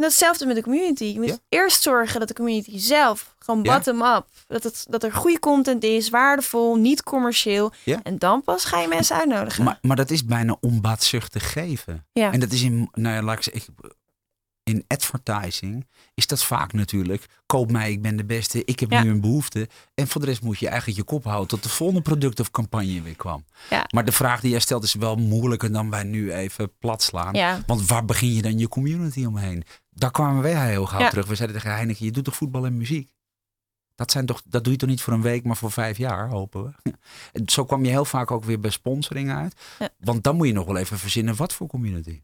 En datzelfde met de community. Je moet Ja. eerst zorgen dat de community zelf, gewoon Ja. bottom-up, dat, het, dat er goede content is, waardevol, niet commercieel. Ja. En dan pas ga je mensen uitnodigen. Maar, maar dat is bijna onbaatzuchtig geven. ja. En dat is in, nou ja, laat ik zeggen, in advertising is dat vaak natuurlijk, koop mij, ik ben de beste, ik heb Ja. nu een behoefte. En voor de rest moet je eigenlijk je kop houden tot de volgende product of campagne weer kwam. Ja. Maar de vraag die jij stelt is wel moeilijker dan wij nu even plat slaan. ja. Want waar begin je dan je community omheen? Daar kwamen wij heel gauw terug. We zeiden tegen Heineken, je doet toch voetbal en muziek? Dat, zijn toch, dat doe je toch niet voor een week, maar voor vijf jaar, hopen we. Zo kwam je heel vaak ook weer bij sponsoring uit. Want dan moet je nog wel even verzinnen wat voor community.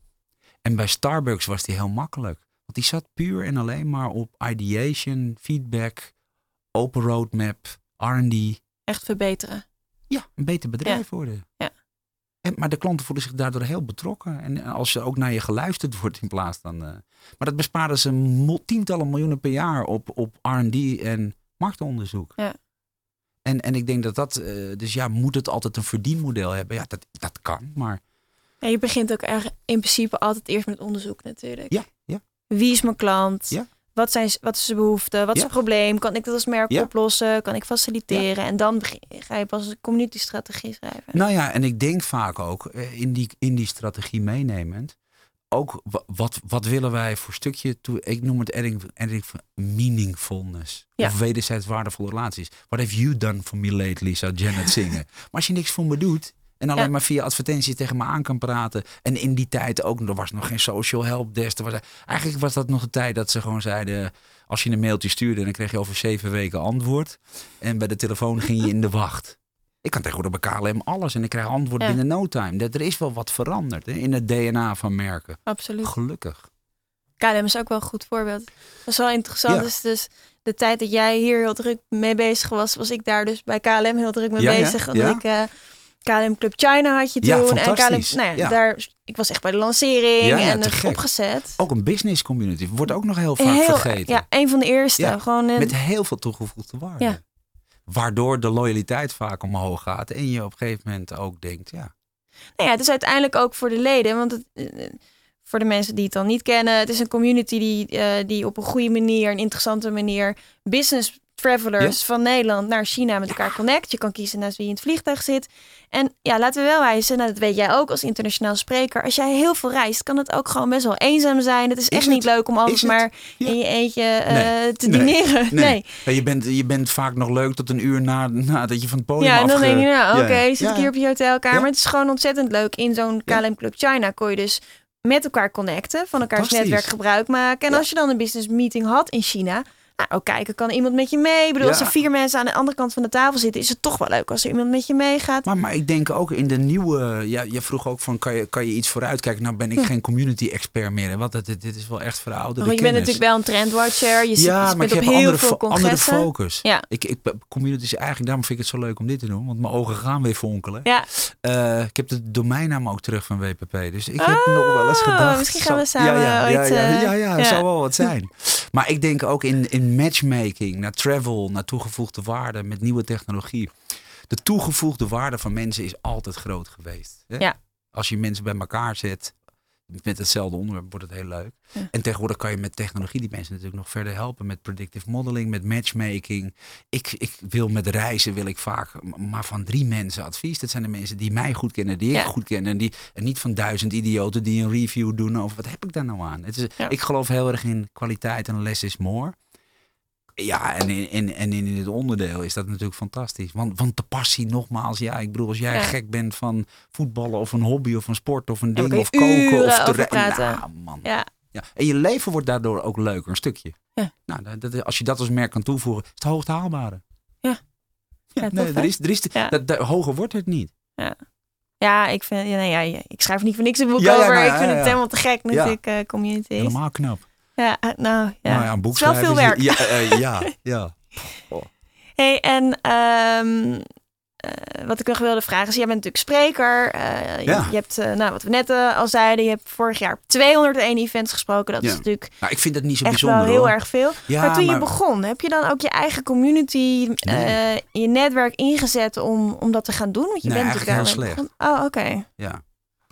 En bij Starbucks was die heel makkelijk. Want die zat puur en alleen maar op ideation, feedback, open roadmap, R&D. Echt verbeteren. Ja, een beter bedrijf worden. Ja. En, maar de klanten voelen zich daardoor heel betrokken. En als er ook naar je geluisterd wordt in plaats van... eh, maar dat besparen ze tientallen miljoenen per jaar op, op R&D en marktonderzoek. Ja. En, en ik denk dat dat... eh, dus ja, moet het altijd een verdienmodel hebben? Ja, dat, dat kan, maar... En je begint ook erg in principe altijd eerst met onderzoek natuurlijk. Ja, ja. Wie is mijn klant? Ja. Wat, zijn, wat is zijn behoefte? Wat is Ja. zijn probleem? Kan ik dat als merk Ja. oplossen? Kan ik faciliteren? En dan ga je pas een community-strategie schrijven. Nou ja, en ik denk vaak ook eh, in die, in die strategie meenemend. Ook wa- wat, wat willen wij voor stukje toe? Ik noem het adding meaningfulness. Ja. Of wederzijds waardevolle relaties. What have you done for me lately, zou Janet zingen. maar als je niks voor me doet. En alleen Ja. maar via advertenties tegen me aan kan praten. En in die tijd ook, er was nog geen social help desk. Er was, eigenlijk was dat nog de tijd dat ze gewoon zeiden... Als je een mailtje stuurde, dan kreeg je over zeven weken antwoord. En bij de telefoon ging je in de wacht. Ik kan tegenwoordig bij KLM alles en ik krijg antwoord Ja. binnen no time. Dat er is wel wat veranderd hè, in het DNA van merken. Absoluut. Gelukkig. KLM is ook wel een goed voorbeeld. Dat is wel interessant. Ja. Dus, dus de tijd dat jij hier heel druk mee bezig was, was ik daar dus bij KLM heel druk mee bezig. ja. Omdat ik eh, KLM Club China had je toen. Ja, en KLM, nou ja, Ja. Daar, ik was echt bij de lancering en het opgezet. Ook een business community wordt ook nog heel vaak Heel- vergeten. Ja, een van de eerste. Gewoon een, Met heel veel toegevoegde waarde. Waardoor de loyaliteit vaak omhoog gaat. En je op een gegeven moment ook denkt, ja. Nou ja, het is uiteindelijk ook voor de leden. Want het, eh, voor de mensen die het dan niet kennen, het is een community die, eh, die op een goede manier, een interessante manier, business travelers van Nederland naar China met elkaar connect. Je kan kiezen naast wie je in het vliegtuig zit. En ja, laten we wel wijzen, nou, dat weet jij ook als internationaal spreker. Als jij heel veel reist, kan het ook gewoon best wel eenzaam zijn. Het is, echt het? niet leuk om het? maar Ja. in je eentje eh, Nee. te Nee. dineren. Nee. Ja, je, bent, je bent vaak nog leuk tot een uur na, nadat je van het podium Ja, en dan afge- denk je, nou, Ja, oké, zit ik hier op je hotelkamer. Het is gewoon ontzettend leuk. In zo'n. KLM Club China kon je dus met elkaar connecten, van elkaars netwerk gebruik maken. En Ja. als je dan een business meeting had in China, nou, ook kijken, kan iemand met je mee? Ik bedoel, als Ja. er vier mensen aan de andere kant van de tafel zitten, is het toch wel leuk als er iemand met je meegaat. Maar, maar ik denk ook in de nieuwe. Ja, je vroeg ook van: kan je, kan je iets vooruitkijken? Nou, ben ik geen community expert meer. Want dit, dit is wel echt verouderde Want je bent natuurlijk wel een trendwatcher. Je, zit- ja, je maar bent op heel andere, veel andere focus. Ja. Ik, ik, community is eigenlijk, daarom vind ik het zo leuk om dit te doen. Want mijn ogen gaan weer fonkelen. Ja, Eh, ik heb de domeinnaam ook terug van WPP. Dus ik heb nog wel eens Oh, gedacht. misschien gaan we samen ja, ja, ooit, Ja, ja, eh, ja, ja, ja. zou wel wat zijn. Maar ik denk ook in, in matchmaking, naar travel, naar toegevoegde waarde met nieuwe technologie. De toegevoegde waarde van mensen is altijd groot geweest. Hè? Ja. Als je mensen bij elkaar zet met hetzelfde onderwerp, wordt het heel leuk. Ja. En tegenwoordig kan je met technologie die mensen natuurlijk nog verder helpen. Met predictive modeling, met matchmaking. Ik, ik wil met reizen wil ik vaak maar van drie mensen advies. Dat zijn de mensen die mij goed kennen, die ik Ja. goed ken. En, die, en niet van duizend idioten die een review doen over wat heb ik daar nou aan. Het is. Ik geloof heel erg in kwaliteit en less is more. Ja, en in, in, en in dit onderdeel is dat natuurlijk fantastisch. Want, want de passie, nogmaals, ja, ik bedoel, als jij Ja. gek bent van voetballen of een hobby of een sport of een ding of koken of te. Nou, man. ja. Ja. En je leven wordt daardoor ook leuker, een stukje. Ja. Nou, dat, dat- als je dat als merk kan toevoegen, is het hoogst haalbare. Ja. Ja, Ja, nee, tof, er is, er is, Ja. dat, dat- hoger wordt het niet. ja, ik vind, ja, nee, ja, ik schrijf niet voor niks een boek Ja, ja, over. nou, ik ja, vind ja. het helemaal te gek natuurlijk, eh community. Helemaal knap. Ja, eh, nou ja. Nou ja, een boek Het is wel veel is- werk. Ja, eh, ja, (laughs) ja. Hey, en ehm, eh, wat ik nog wilde vragen is, jij bent natuurlijk spreker. eh, je, Ja. je hebt, nou, wat we net al zeiden, je hebt vorig jaar op 201 events gesproken. Dat Ja. is natuurlijk Nou, ik vind dat niet zo echt bijzonder wel heel hoor. erg veel. Ja, maar toen je begon, heb je dan ook je eigen community, eh, je netwerk ingezet om, om dat te gaan doen? Want je Nee, bent natuurlijk heel daarmee begonnen. Oh, oké. Ja,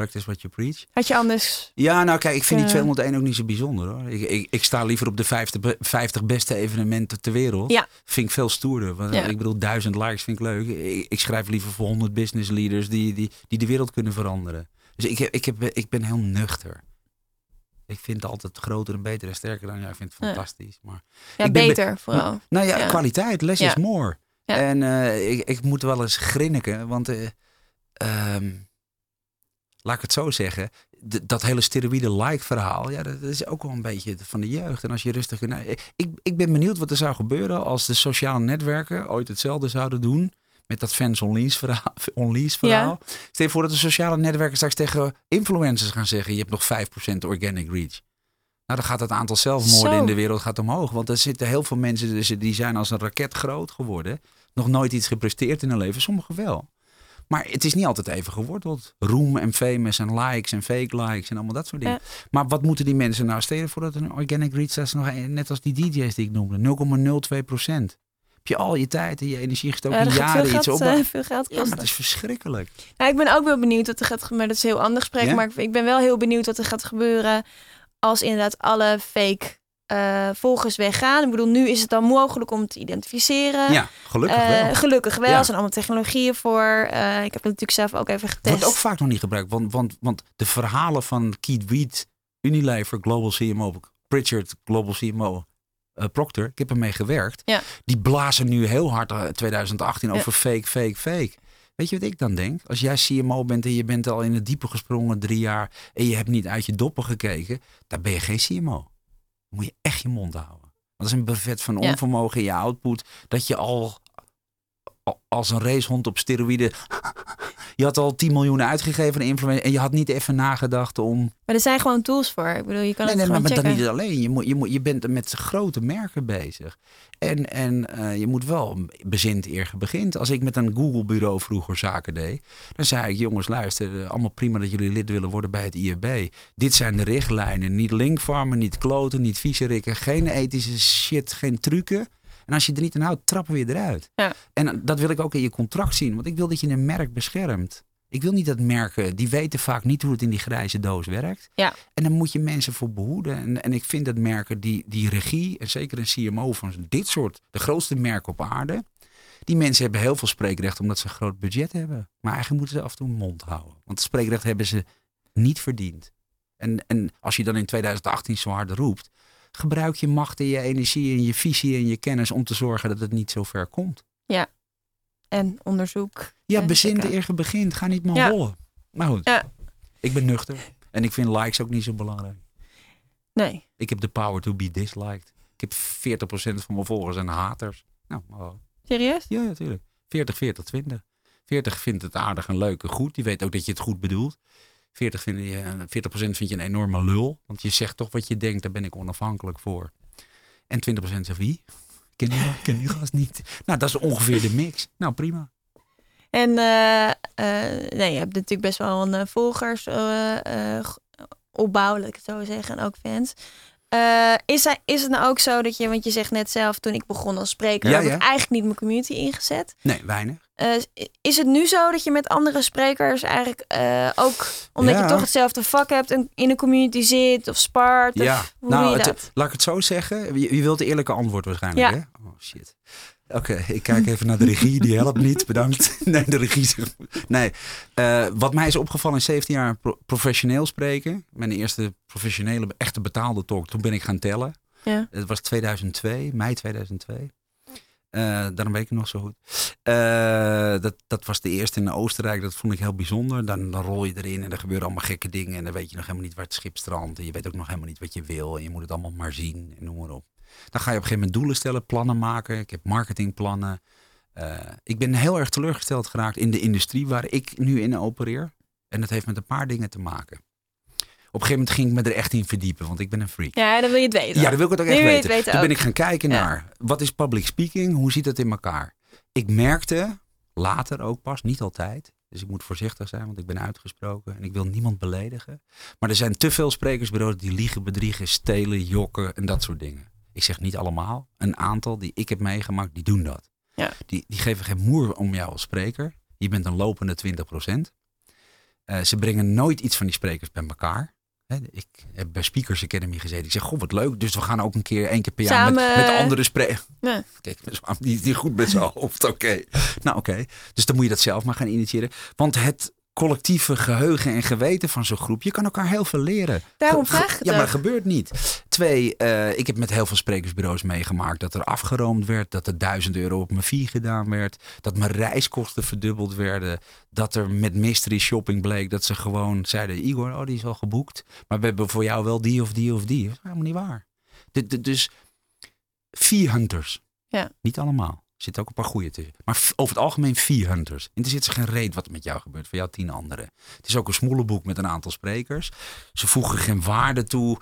practice what you preach. Had je anders... Ja, nou kijk, ik vind die Eh. 201 ook niet zo bijzonder hoor. Ik, ik, ik sta liever op de 50, be- 50 beste evenementen ter wereld. Ja. Vind ik veel stoerder. Want, Ja. Ik bedoel, duizend likes vind ik leuk. Ik, ik schrijf liever voor 100 business leaders die, die, die de wereld kunnen veranderen. Dus ik, heb, ik, heb, ik ben heel nuchter. Ik vind het altijd groter en beter en sterker dan jij. Ik vind het fantastisch. Maar, Ja, Ik ben- beter vooral. nou ja, Ja. kwaliteit, less is more. En eh, ik, ik moet wel eens grinniken, want eh, ehm, laat ik het zo zeggen, dat hele steroïde-like verhaal, ja, dat is ook wel een beetje van de jeugd. En als je rustig... Nou, ik, ik ben benieuwd wat er zou gebeuren als de sociale netwerken ooit hetzelfde zouden doen met dat fans verhaal. (laughs) Onlease verhaal. Stel je voor dat de sociale netwerken straks tegen influencers gaan zeggen, je hebt nog 5% organic reach. Nou, dan gaat het aantal zelfmoorden Zo. in de wereld gaat omhoog. Want er zitten heel veel mensen tussen die zijn als een raket groot geworden. Nog nooit iets gepresteerd in hun leven. Sommigen wel. Maar het is niet altijd even geworteld. Roem en famous en likes en fake likes en allemaal dat soort dingen. Maar wat moeten die mensen nou stelen voordat een organic reach dat is nog net als die DJ's die ik noemde. 0,02 procent. Heb je al je tijd en je energie gestoken Ja, in dat jaren veel iets geld, op. eh, veel geld Ja, maar kosten. het is verschrikkelijk. Nou, ik ben ook wel benieuwd wat er gaat gebeuren. Dat is een heel ander gesprek. Maar ik ben wel heel benieuwd wat er gaat gebeuren als inderdaad alle fake eh, volgers weggaan. Ik bedoel, nu is het dan mogelijk om te identificeren. Ja, gelukkig Eh, wel. gelukkig wel. Ja. Er zijn allemaal technologieën voor. Eh, ik heb het natuurlijk zelf ook even getest. Wordt ook vaak nog niet gebruikt. Want, want, want de verhalen van Keith Weed, Unilever, Global CMO, Pritchard, Global CMO, Procter, ik heb ermee gewerkt. Ja. Die blazen nu heel hard eh, 2018 Ja. over fake, fake, fake. Weet je wat ik dan denk? Als jij CMO bent en je bent al in het diepe gesprongen drie jaar en je hebt niet uit je doppen gekeken, dan ben je geen CMO. Moet je echt je mond houden. Want dat is een buffet van onvermogen in je output dat je al- als een racehond op steroïden. Je had al 10 miljoen uitgegeven aan influencer en je had niet even nagedacht om. Maar er zijn gewoon tools voor. Ik bedoel, je kan Nee, het nee, maar, gewoon maar dan checken. niet alleen. Je, moet, je, moet, je bent met grote merken bezig. En, en eh, je moet wel bezint eer begint. Als ik met een Google-bureau vroeger zaken deed, dan zei ik: jongens, luister, eh, allemaal prima dat jullie lid willen worden bij het IAB. Dit zijn de richtlijnen. Niet linkfarmen, niet kloten, niet viezerikken, geen ethische shit, geen trucken. En als je er niet aan houdt, trappen we je eruit. Ja. En dat wil ik ook in je contract zien, want ik wil dat je een merk beschermt. Ik wil niet dat merken, die weten vaak niet hoe het in die grijze doos werkt. Ja. En dan moet je mensen voor behoeden. En, en ik vind dat merken die, die regie, en zeker een CMO van dit soort, de grootste merken op aarde. Die mensen hebben heel veel spreekrecht omdat ze een groot budget hebben. Maar eigenlijk moeten ze af en toe mond houden. Want spreekrecht hebben ze niet verdiend. En, en als je dan in 2018 zo hard roept, gebruik je macht en je energie en je visie en je kennis om te zorgen dat het niet zo ver komt. En onderzoek. Ja, Ja, bezin zeker. eer begint. Ga niet maar Ja. rollen. Maar goed, Ja. ik ben nuchter. En ik vind likes ook niet zo belangrijk. Nee. Ik heb de power to be disliked. Ik heb 40% van mijn volgers en haters. Nou, oh. Serieus? ja, natuurlijk. 40, 40, 20. 40 vindt het aardig en leuk en goed. Die weet ook dat je het goed bedoelt. 40, vind je, 40% vind je een enorme lul. Want je zegt toch wat je denkt, daar ben ik onafhankelijk voor. En 20% zegt wie? Ken die, ken die gast niet. Nou, dat is ongeveer de mix. Nou, prima. En eh, eh, nee, je hebt natuurlijk best wel een eh, volgers eh, eh, opbouwelijk, zo zeggen, en ook fans. Is, hij, is het nou ook zo dat je, want je zegt net zelf, toen ik begon als spreker, Ja, heb ja. ik eigenlijk niet mijn community ingezet. Nee, weinig. Eh, is het nu zo dat je met andere sprekers eigenlijk eh, ook, omdat Ja. je toch hetzelfde vak hebt, in een community zit of spart? Ja, Of, hoe nou, het- dat? laat ik het zo zeggen. Je, je wilt het eerlijke antwoord waarschijnlijk, Ja. hè? Oh, shit. Oké, ik kijk even naar de regie. Die helpt niet. Bedankt. (laughs) Nee, de regie zegt... Nee. Eh, wat mij is opgevallen in 17 jaar pro- professioneel spreken. Mijn eerste professionele, echte betaalde talk. Toen ben ik gaan tellen. Ja. Het was 2002, mei 2002. Eh, daarom weet ik nog zo goed. Eh, dat, dat was de eerste in Oostenrijk. Dat vond ik heel bijzonder. Dan, dan rol je erin en er gebeuren allemaal gekke dingen. En dan weet je nog helemaal niet waar het schip strandt. En je weet ook nog helemaal niet wat je wil. En je moet het allemaal maar zien en noem maar op. Dan ga je op een gegeven moment doelen stellen, plannen maken. Ik heb marketingplannen. Eh, ik ben heel erg teleurgesteld geraakt in de industrie waar ik nu in opereer. En dat heeft met een paar dingen te maken. Op een gegeven moment ging ik me er echt in verdiepen, want ik ben een freak. ja, dan wil je het weten. Ja, dan wil ik het ook echt weten. het weten Toen ben ook. ik gaan kijken Ja. naar wat is public speaking, hoe zit dat in elkaar. Ik merkte later ook pas, niet altijd, dus ik moet voorzichtig zijn, want ik ben uitgesproken en ik wil niemand beledigen. Maar er zijn te veel sprekersbureaus die liegen, bedriegen, stelen, jokken en dat soort dingen. Ik zeg niet allemaal, een aantal die ik heb meegemaakt, die doen dat. Ja. Die, die geven geen moer om jou als spreker. Je bent een lopende 20%. Eh, ze brengen nooit iets van die sprekers bij elkaar. Ik heb bij Speakers Academy gezeten. Ik zeg, goh, wat leuk. Dus we gaan ook een keer, één keer per jaar met, met andere sprekers. Nee. Kijk, niet, niet goed met zijn (laughs) hoofd. Oké. Nou, oké. Dus dan moet je dat zelf maar gaan initiëren. Want het collectieve geheugen en geweten van zo'n groep, je kan elkaar heel veel leren. Daarom vraag ik Ja, maar dat gebeurt niet. Twee, eh, ik heb met heel veel sprekersbureaus meegemaakt dat er afgeroomd werd, dat er duizend euro op mijn fee gedaan werd, dat mijn reiskosten verdubbeld werden, dat er met mystery shopping bleek dat ze gewoon zeiden, Igor, oh die is al geboekt, maar we hebben voor jou wel die of die of die. Dat is helemaal niet waar. Dus fee hunters. Ja. Niet allemaal. Er zitten ook een paar goede tussen. Maar over het algemeen vier hunters. Interesseert ze geen reet wat er met jou gebeurt. Voor jou tien anderen. Het is ook een smoelenboek met een aantal sprekers. Ze voegen geen waarde toe.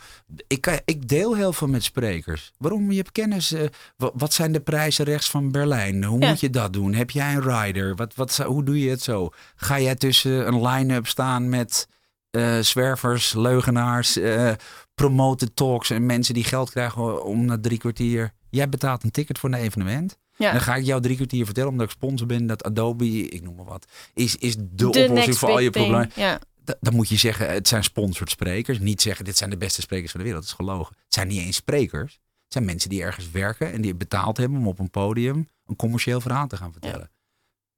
Ik, ik deel heel veel met sprekers. Waarom? Je hebt kennis. wa- wat zijn de prijzen rechts van Berlijn? Hoe Ja. moet je dat doen? Heb jij een rider? Wat, wat, hoe doe je het zo? Ga jij tussen een line-up staan met eh, zwervers, leugenaars, eh promoted talks en mensen die geld krijgen om na drie kwartier. Jij betaalt een ticket voor een evenement. Ja. Dan ga ik jou drie kwartier vertellen, omdat ik sponsor ben, dat Adobe, ik noem maar wat, is, is de, De oplossing voor al je problemen. Ja. Da- Dan moet je zeggen, het zijn sponsored sprekers. Niet zeggen, dit zijn de beste sprekers van de wereld. Dat is gelogen. Het zijn niet eens sprekers. Het zijn mensen die ergens werken en die betaald hebben om op een podium een commercieel verhaal te gaan vertellen.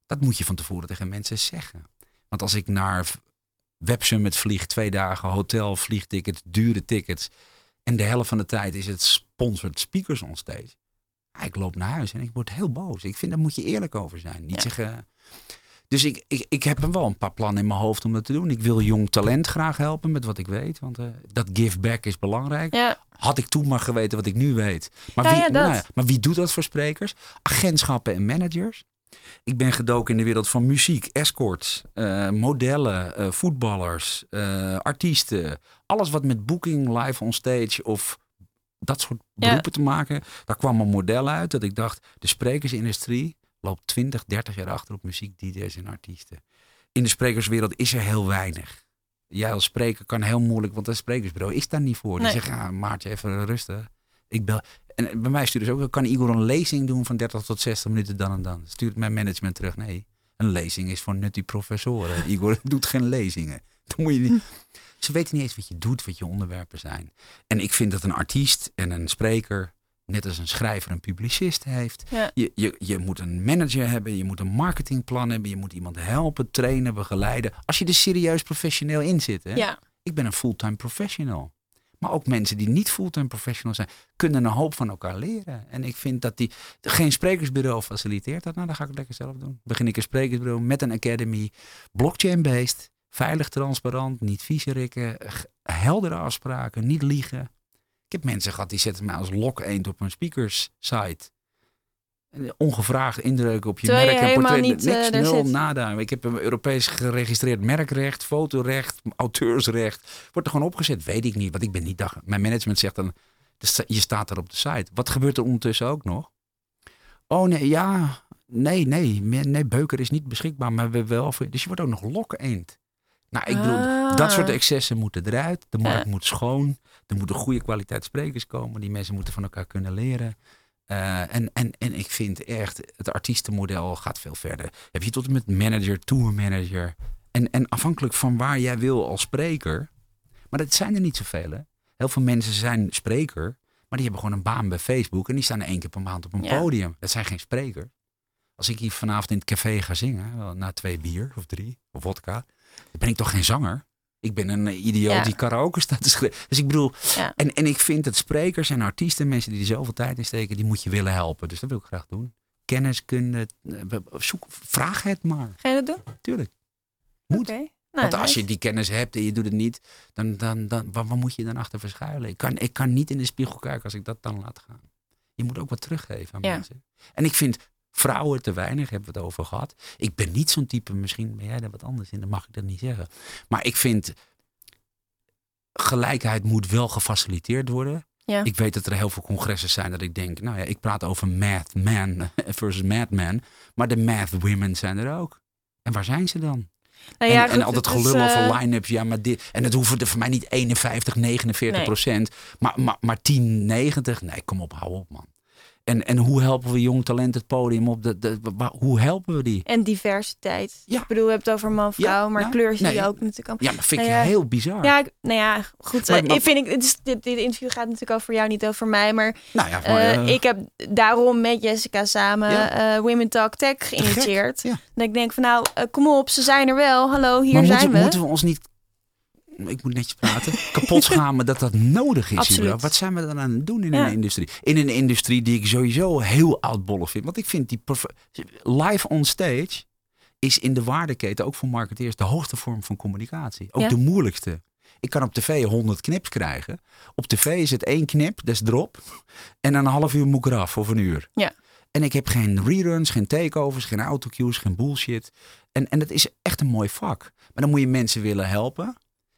Dat moet je van tevoren tegen mensen zeggen. Want als ik naar v- Web Summit vlieg, twee dagen, hotel, vliegtickets, dure tickets. En de helft van de tijd is het sponsored speakers on stage. Ja, ik loop naar huis en ik word heel boos. Ik vind, daar moet je eerlijk over zijn. Niet Ja. zeggen... Dus ik, ik, ik heb wel een paar plannen in mijn hoofd om dat te doen. Ik wil jong talent graag helpen met wat ik weet. Want eh, dat give back is belangrijk. Ja. Had ik toen maar geweten wat ik nu weet. Maar, Ja, wie, ja, nou maar wie doet dat voor sprekers? Agentschappen en managers. Ik ben gedoken in de wereld van muziek, escorts, eh, modellen, eh, voetballers, artiesten. Alles wat met booking, live on stage of dat soort Ja. beroepen te maken. Daar kwam een model uit dat ik dacht, de sprekersindustrie loopt 20, 30 jaar achter op muziek, DJ's en artiesten. In de sprekerswereld is er heel weinig. Jij als spreker kan heel moeilijk, want een sprekersbureau is daar niet voor. Die Nee. zeggen, ja, Maartje, even rustig. Ik bel. En bij mij sturen ze ook, kan Igor een lezing doen van 30 tot 60 minuten dan en dan? Stuurt mijn management terug, nee. Een lezing is voor nutty professoren. Igor (laughs) doet geen lezingen. Dan moet je niet... Ze weten niet eens wat je doet, wat je onderwerpen zijn. En ik vind dat een artiest en een spreker, net als een schrijver een publicist heeft. Ja. Je, je, je moet een manager hebben, je moet een marketingplan hebben, je moet iemand helpen, trainen, begeleiden. Als je er serieus professioneel in zit. Hè? ja. Ik ben een fulltime professional. Maar ook mensen die niet fulltime professional zijn, kunnen een hoop van elkaar leren. En ik vind dat die. Geen sprekersbureau faciliteert dat. Nou, dan ga ik het lekker zelf doen. Begin ik een sprekersbureau met een academy, blockchain-based. Veilig, transparant, niet viezerikken, heldere afspraken, niet liegen. Ik heb mensen gehad die zetten mij als lok eend op een speakers site. En Ongevraagd indrukken op je Terwijl je merk en portret. niet, eh, niks, daar nul, zit. nada. Ik heb een Europees geregistreerd merkrecht, fotorecht, auteursrecht. Wordt er gewoon opgezet? Weet ik niet, want ik ben niet dag. Mijn management zegt dan, je staat er op de site. Wat gebeurt er ondertussen ook nog? Oh nee, ja, nee, nee, nee, Beuker is niet beschikbaar, maar we wel. Dus je wordt ook nog lokken eend. Nou, ik bedoel, Ah. dat soort excessen moeten eruit. De markt Ja. moet schoon. Er moeten goede kwaliteit sprekers komen. Die mensen moeten van elkaar kunnen leren. Eh, en, en, en ik vind echt, het artiestenmodel gaat veel verder. Heb je tot en met manager, tourmanager. En, en afhankelijk van waar jij wil als spreker. Maar dat zijn er niet zoveel. Hè? Heel veel mensen zijn spreker. Maar die hebben gewoon een baan bij Facebook. En die staan één keer per maand op een Ja. podium. Dat zijn geen sprekers. Als ik hier vanavond in het café ga zingen. Na twee bier of drie. Of vodka. Dan ben ik toch geen zanger. Ik ben een eh, idioot Ja. die karaoke staat te schrijven. Dus ik bedoel, Ja. en, en ik vind dat sprekers en artiesten, mensen die er zoveel tijd in steken, die moet je willen helpen. Dus dat wil ik graag doen. Kenniskunde, eh, zoek, vraag het maar. Ga je dat doen? Tuurlijk. Moet. Nou, Want als je die kennis hebt en je doet het niet, dan, dan, dan waar, waar moet je dan achter verschuilen? Ik kan, ik kan niet in de spiegel kijken als ik dat dan laat gaan. Je moet ook wat teruggeven aan Ja. mensen. En ik vind vrouwen te weinig, hebben we het over gehad. Ik ben niet zo'n type, misschien ben jij daar wat anders in, dan mag ik dat niet zeggen. Maar ik vind gelijkheid moet wel gefaciliteerd worden. Ja. Ik weet dat er heel veel congressen zijn dat ik denk, nou ja, ik praat over math man (laughs) versus madman. Maar de math women zijn er ook. En waar zijn ze dan? Nou en, ja, en goed, altijd gelul over eh, line-ups. Ja, maar dit. En het hoeven er voor mij niet 51, 49 Nee. procent. Maar, maar, maar 10, 90. Nee, kom op, hou op, man. En, en hoe helpen we jong talent het podium op? De, hoe helpen we die? En diversiteit. Ja. Ik bedoel, we hebben het over man, vrouw, Ja, maar ja. kleur zie je Nee. ook natuurlijk. al. Ja, maar vind ik Nou heel bizar. Ja, ik- nou ja, goed. Maar- eh, maar- vind ik, dit, is, dit, dit interview gaat natuurlijk over jou, niet over mij. Maar, nou ja, eh, eh, ik heb daarom met Jessica samen Women Talk Tech geïnitieerd. Dat ik denk van nou, kom op, ze zijn er wel. Hallo, hier zijn moeten, we. moeten we ons niet, ik moet netjes praten, kapot schamen dat dat nodig is? Absoluut. Wat zijn we dan aan het doen in Ja. een industrie? In een industrie die ik sowieso heel oudbollig vind. Want ik vind die live on stage is in de waardeketen, ook voor marketeers, de hoogste vorm van communicatie. Ook Ja. de moeilijkste. Ik kan op tv 100 knips krijgen. Op tv is het één knip, dat is drop. En een half uur moet ik eraf of een uur. Ja. En ik heb geen reruns, geen takeovers, geen autocues, geen bullshit. En, en dat is echt een mooi vak. Maar dan moet je mensen willen helpen.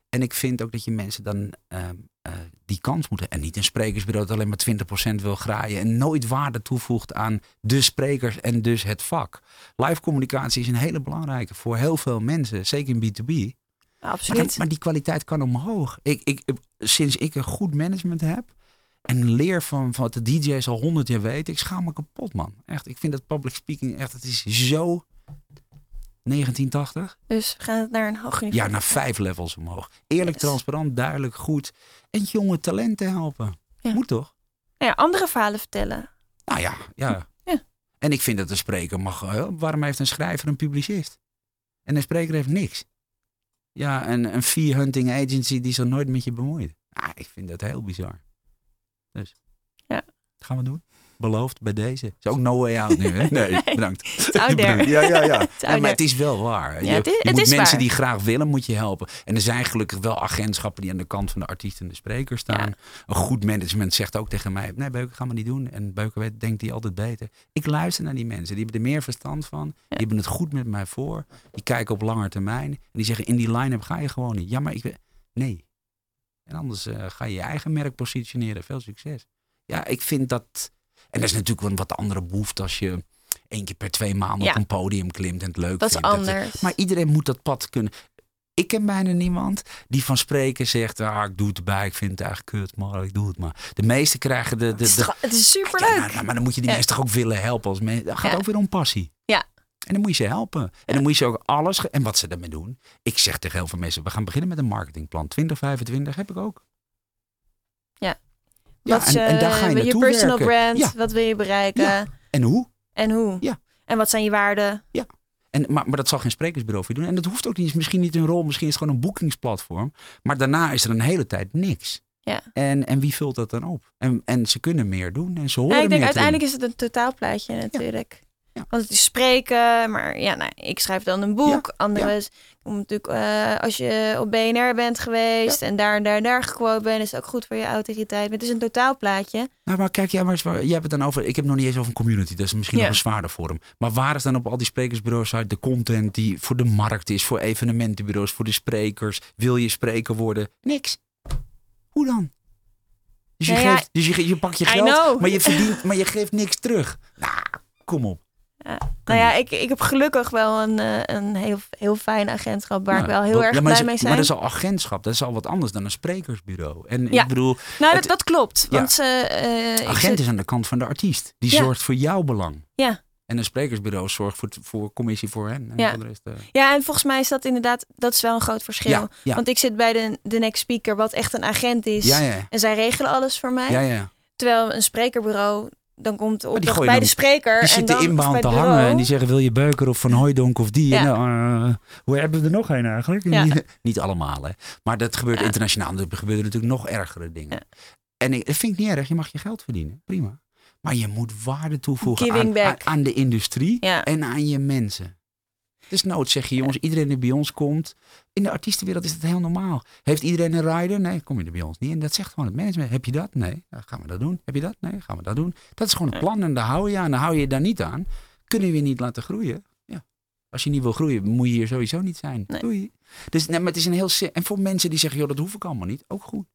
En ik vind ook dat je mensen dan ehm, eh, die kans moeten. En niet een sprekersbureau dat alleen maar 20% wil graaien. En nooit waarde toevoegt aan de sprekers en dus het vak. Live communicatie is een hele belangrijke voor heel veel mensen. Zeker in B2B. Maar, dan- Absoluut. maar die kwaliteit kan omhoog. Ik, ik, sinds ik een goed management heb. En leer van, van wat de DJ's al honderd jaar weten. Ik schaam me kapot, man. Echt, ik vind dat public speaking echt, het is zo 1980. Dus we gaan het naar een hoger niveau. Ja, naar vijf levels omhoog. Eerlijk, Yes. transparant, duidelijk, goed. En jonge talenten helpen. Ja. Moet toch? Nou ja, andere verhalen vertellen. Nou ja, ja. Ja. En ik vind dat een spreker mag... eh, waarom heeft een schrijver een publicist? En een spreker heeft niks. Ja, een, een fee hunting agency die zich nooit met je bemoeit. Ah, ik vind dat heel bizar. Dus. Ja. Dat gaan we doen. Beloofd bij deze. Is ook no way out nu, hè? (laughs) Nee, bedankt. Ja, ja, ja. (laughs) Maar het is wel waar. Ja, je het is- je het moet mensen waar. die graag willen, moet je helpen. En er zijn gelukkig wel agentschappen die aan de kant van de artiest en de spreker staan. Een goed management zegt ook tegen mij, nee Beuken, gaan we niet doen. En Beuken denkt die altijd beter. Ik luister naar die mensen, die hebben er meer verstand van. Die hebben het goed met mij voor. Die kijken op lange termijn. En die zeggen, in die line-up ga je gewoon niet. Ja, maar ik weet, nee. En anders eh, ga je je eigen merk positioneren. Veel succes. Ja, ik vind dat... En dat is natuurlijk een wat andere behoefte als je één keer per twee maanden Ja. op een podium klimt en het leuk Dat is vindt. anders. maar iedereen moet dat pad kunnen. Ik ken bijna niemand die van spreken zegt, ah, ik doe het erbij, ik vind het eigenlijk kut, maar ik doe het maar. De meesten krijgen de... de, het, is de toch- het is Ja, superleuk. nou, maar dan moet je die Ja. mensen toch ook willen helpen als mensen. Dat gaat Ja. ook weer om passie. Ja. En dan moet je ze helpen. En dan moet je ze ook alles. En wat ze ermee doen. Ik zeg tegen heel veel mensen: we gaan beginnen met een marketingplan. 2025 heb ik ook. Ja. Ja, wat en, en daar ga je je personal werken. brand, Ja. wat wil je bereiken Ja. En hoe? en hoe? Ja. En wat zijn je waarden? En, maar, maar dat zal geen sprekersbureau voor je doen. En dat hoeft ook niet. Is misschien niet hun rol. Misschien is het gewoon een boekingsplatform. Maar daarna is er een hele tijd niks. Ja. En, en wie vult dat dan op? En, en ze kunnen meer doen. En ze horen Ja, ik denk meer doen. uiteindelijk is het een totaalplaatje natuurlijk. Ja. Want het is spreken, maar ja, nou, ik schrijf dan een boek. Anderen is- om natuurlijk, eh, als je op BNR bent geweest en daar en daar en daar gequote bent, is het ook goed voor je autoriteit. Maar het is een totaalplaatje. Nou, maar kijk, jij, maar jij hebt het dan over. Ik heb het nog niet eens over een community. Dat is misschien nog een zwaarder vorm. Maar waar is dan op al die sprekersbureaus uit de content die voor de markt is, voor evenementenbureaus, voor de sprekers? Wil je spreker worden? Niks. Hoe dan? Dus je, Nou ja, geeft, dus je, je pakt je geld, maar je verdient, maar je geeft niks terug. Nou, kom op. Nou ja, ik, ik heb gelukkig wel een, eh, een heel, heel fijn agentschap waar Nou, ik wel heel dat- erg ja, blij is- mee zijn. Maar dat is al agentschap. Dat is al wat anders dan een sprekersbureau. En Ja. ik bedoel, nou, dat, het- dat klopt. Ja. Want eh, ik agent is aan de kant van de artiest. Die zorgt voor jouw belang. Ja. En een sprekersbureau zorgt voor, voor commissie voor hen. En Ja. voor de rest, eh, Ja, en volgens mij is dat inderdaad, dat is wel een groot verschil. Ja, ja. Want ik zit bij de, de next speaker, wat echt een agent is. ja, En zij regelen alles voor mij. ja, ja. Terwijl een sprekerbureau, dan komt die gooien bij de spreker. Die en zitten inbound te hangen en die zeggen wil je Beuker of Van Hooijdonk of die. Ja. Eh, hoe hebben we er nog een eigenlijk? Ja. Niet, (laughs) niet allemaal hè. Maar dat gebeurt Ja. internationaal. Er gebeuren natuurlijk nog ergere dingen. En ik, dat vind ik niet erg. Je mag je geld verdienen. Prima. Maar je moet waarde toevoegen aan, back. aan, aan de industrie en aan je mensen. Dus nood zeg je jongens, iedereen die bij ons komt. In de artiestenwereld is dat heel normaal. Heeft iedereen een rider? Nee, kom je er bij ons niet in. Dat zegt gewoon het management. Heb je dat? Nee. Dan gaan we dat doen. Heb je dat? Nee, gaan we dat doen. Dat is gewoon een plan en daar hou je aan. Dan hou je je daar niet aan. Kunnen we je niet laten groeien? Ja. Als je niet wil groeien, moet je hier sowieso niet zijn. Nee. Doei. Dus nee, maar het is een heel... En voor mensen die zeggen, joh, dat hoef ik allemaal niet. Ook goed.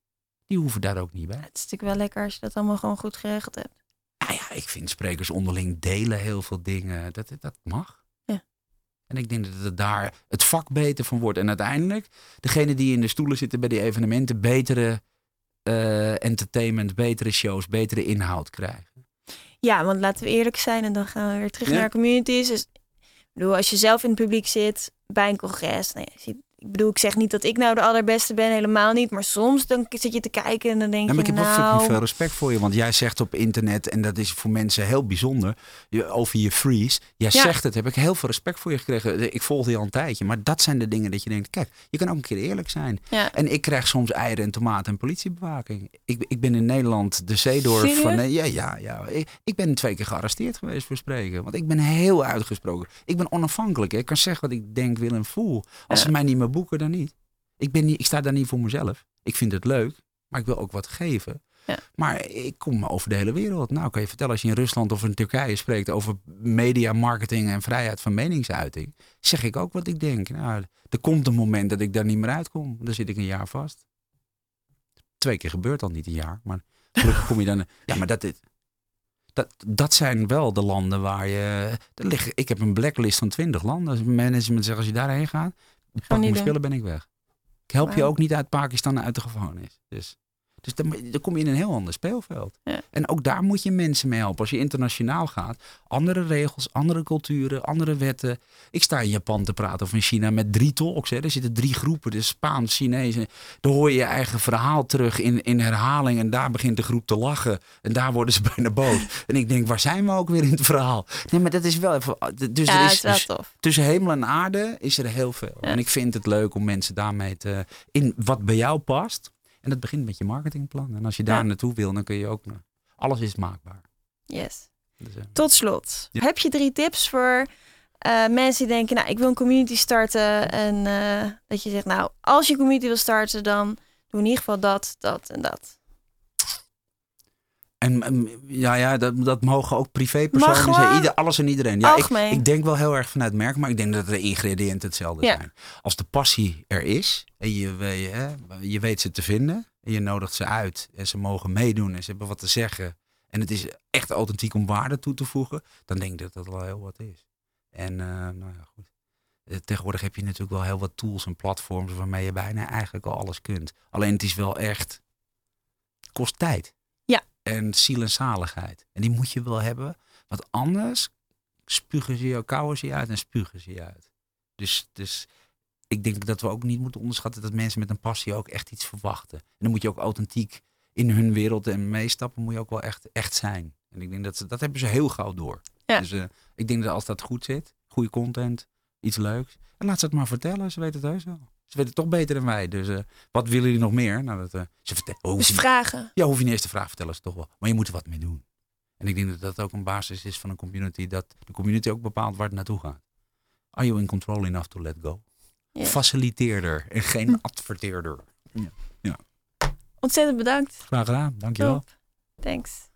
Die hoeven daar ook niet bij. Het is natuurlijk wel lekker als je dat allemaal gewoon goed geregeld hebt. Nou ja, ik vind sprekers onderling delen heel veel dingen. Dat, dat mag. En ik denk dat het daar het vak beter van wordt. En uiteindelijk, degene die in de stoelen zitten bij die evenementen, betere eh, entertainment, betere shows, betere inhoud krijgen. Ja, want laten we eerlijk zijn en dan gaan we weer terug Ja. naar communities. Dus, ik bedoel, als je zelf in het publiek zit bij een congres. Nou ja, je ziet- ik bedoel, ik zeg niet dat ik nou de allerbeste ben, helemaal niet. Maar soms dan zit je te kijken en dan denk Ja, maar ik je, heb wel fucking nou... veel respect voor je. Want jij zegt op internet, en dat is voor mensen heel bijzonder, je, over je freeze. Jij Ja. zegt het, heb ik heel veel respect voor je gekregen. Ik volgde je al een tijdje. Maar dat zijn de dingen dat je denkt, kijk, je kan ook een keer eerlijk zijn. Ja. En ik krijg soms eieren en tomaten en politiebewaking. Ik, ik ben in Nederland de zeedorf Serieus? van... Ja, ja, ja. Ik, ik ben twee keer gearresteerd geweest voor spreken. Want ik ben heel uitgesproken. Ik ben onafhankelijk. hè. Ik kan zeggen wat ik denk, wil en voel. Als ze mij niet meer boeken, dan niet. Ik, ben niet. ik sta daar niet voor mezelf. Ik vind het leuk, maar ik wil ook wat geven. Ja. Maar ik kom over de hele wereld. Nou, kan je vertellen, als je in Rusland of in Turkije spreekt over media, marketing en vrijheid van meningsuiting, zeg ik ook wat ik denk. Nou, er komt een moment dat ik daar niet meer uitkom. Dan zit ik een jaar vast. Twee keer gebeurt al niet een jaar, maar gelukkig kom je dan. (laughs) Ja, maar dat, dat, dat zijn wel de landen waar je. Er liggen, ik heb een blacklist van 20 landen. Als management zegt als je daarheen gaat, pak doen. spullen, ben ik weg. Ik help je ook niet uit Pakistan uit de gevangenis. Dus, dus dan, dan kom je in een heel ander speelveld. Ja. En ook daar moet je mensen mee helpen. Als je internationaal gaat, andere regels, andere culturen, andere wetten. Ik sta in Japan te praten of in China met drie talks. Hè. Er zitten drie groepen, dus Spaans, Chinees. Dan hoor je je eigen verhaal terug in, in herhaling. En daar begint de groep te lachen. En daar worden ze (laughs) bijna boos. En ik denk, waar zijn we ook weer in het verhaal? Nee, maar dat is wel even... Dus ja, er is, dus tof. tussen hemel en aarde is er heel veel. Ja. En ik vind het leuk om mensen daarmee te... In wat bij jou past. En dat begint met je marketingplan. En als je daar Ja. naartoe wil, dan kun je ook... Alles is maakbaar. Yes. Dus, eh, Tot slot, Ja. heb je drie tips voor eh, mensen die denken, nou, ik wil een community starten. En eh, dat je zegt, nou, als je community wil starten, dan doe in ieder geval dat, dat en dat. En ja, ja dat, dat mogen ook privépersonen zijn. gewoon Ieder, alles en iedereen. Ja, ik, ik denk wel heel erg vanuit merk, maar ik denk dat de ingrediënten hetzelfde Ja. zijn. Als de passie er is en je, hè, je weet ze te vinden en je nodigt ze uit en ze mogen meedoen en ze hebben wat te zeggen en het is echt authentiek om waarde toe te voegen, dan denk ik dat dat wel heel wat is. En eh, nou ja, goed. Eh, Tegenwoordig heb je natuurlijk wel heel wat tools en platforms waarmee je bijna eigenlijk al alles kunt. Alleen het is wel echt, het kost tijd. En ziel en zaligheid. En die moet je wel hebben. Want anders spugen ze je, kauwen ze je uit en spugen ze je uit. Dus, dus ik denk dat we ook niet moeten onderschatten dat mensen met een passie ook echt iets verwachten. En dan moet je ook authentiek in hun wereld en meestappen, moet je ook wel echt, echt zijn. En ik denk dat ze, dat hebben ze heel gauw door. Ja. Dus eh, ik denk dat als dat goed zit, goede content, iets leuks. En laat ze het maar vertellen, ze weten het heus wel. Ze weten toch beter dan wij. Dus eh, wat willen jullie nog meer? Nou, dat, eh, ze vertellen. Oh, dus vragen. Ja, hoef je niet eens te vragen, vertellen ze toch wel. Maar je moet er wat mee doen. En ik denk dat dat ook een basis is van een community. Dat de community ook bepaalt waar het naartoe gaat. Are you in control enough to let go? Faciliteerder en geen hm. adverteerder. Ja. ja. Ontzettend bedankt. Graag gedaan, dankjewel. Top. Thanks.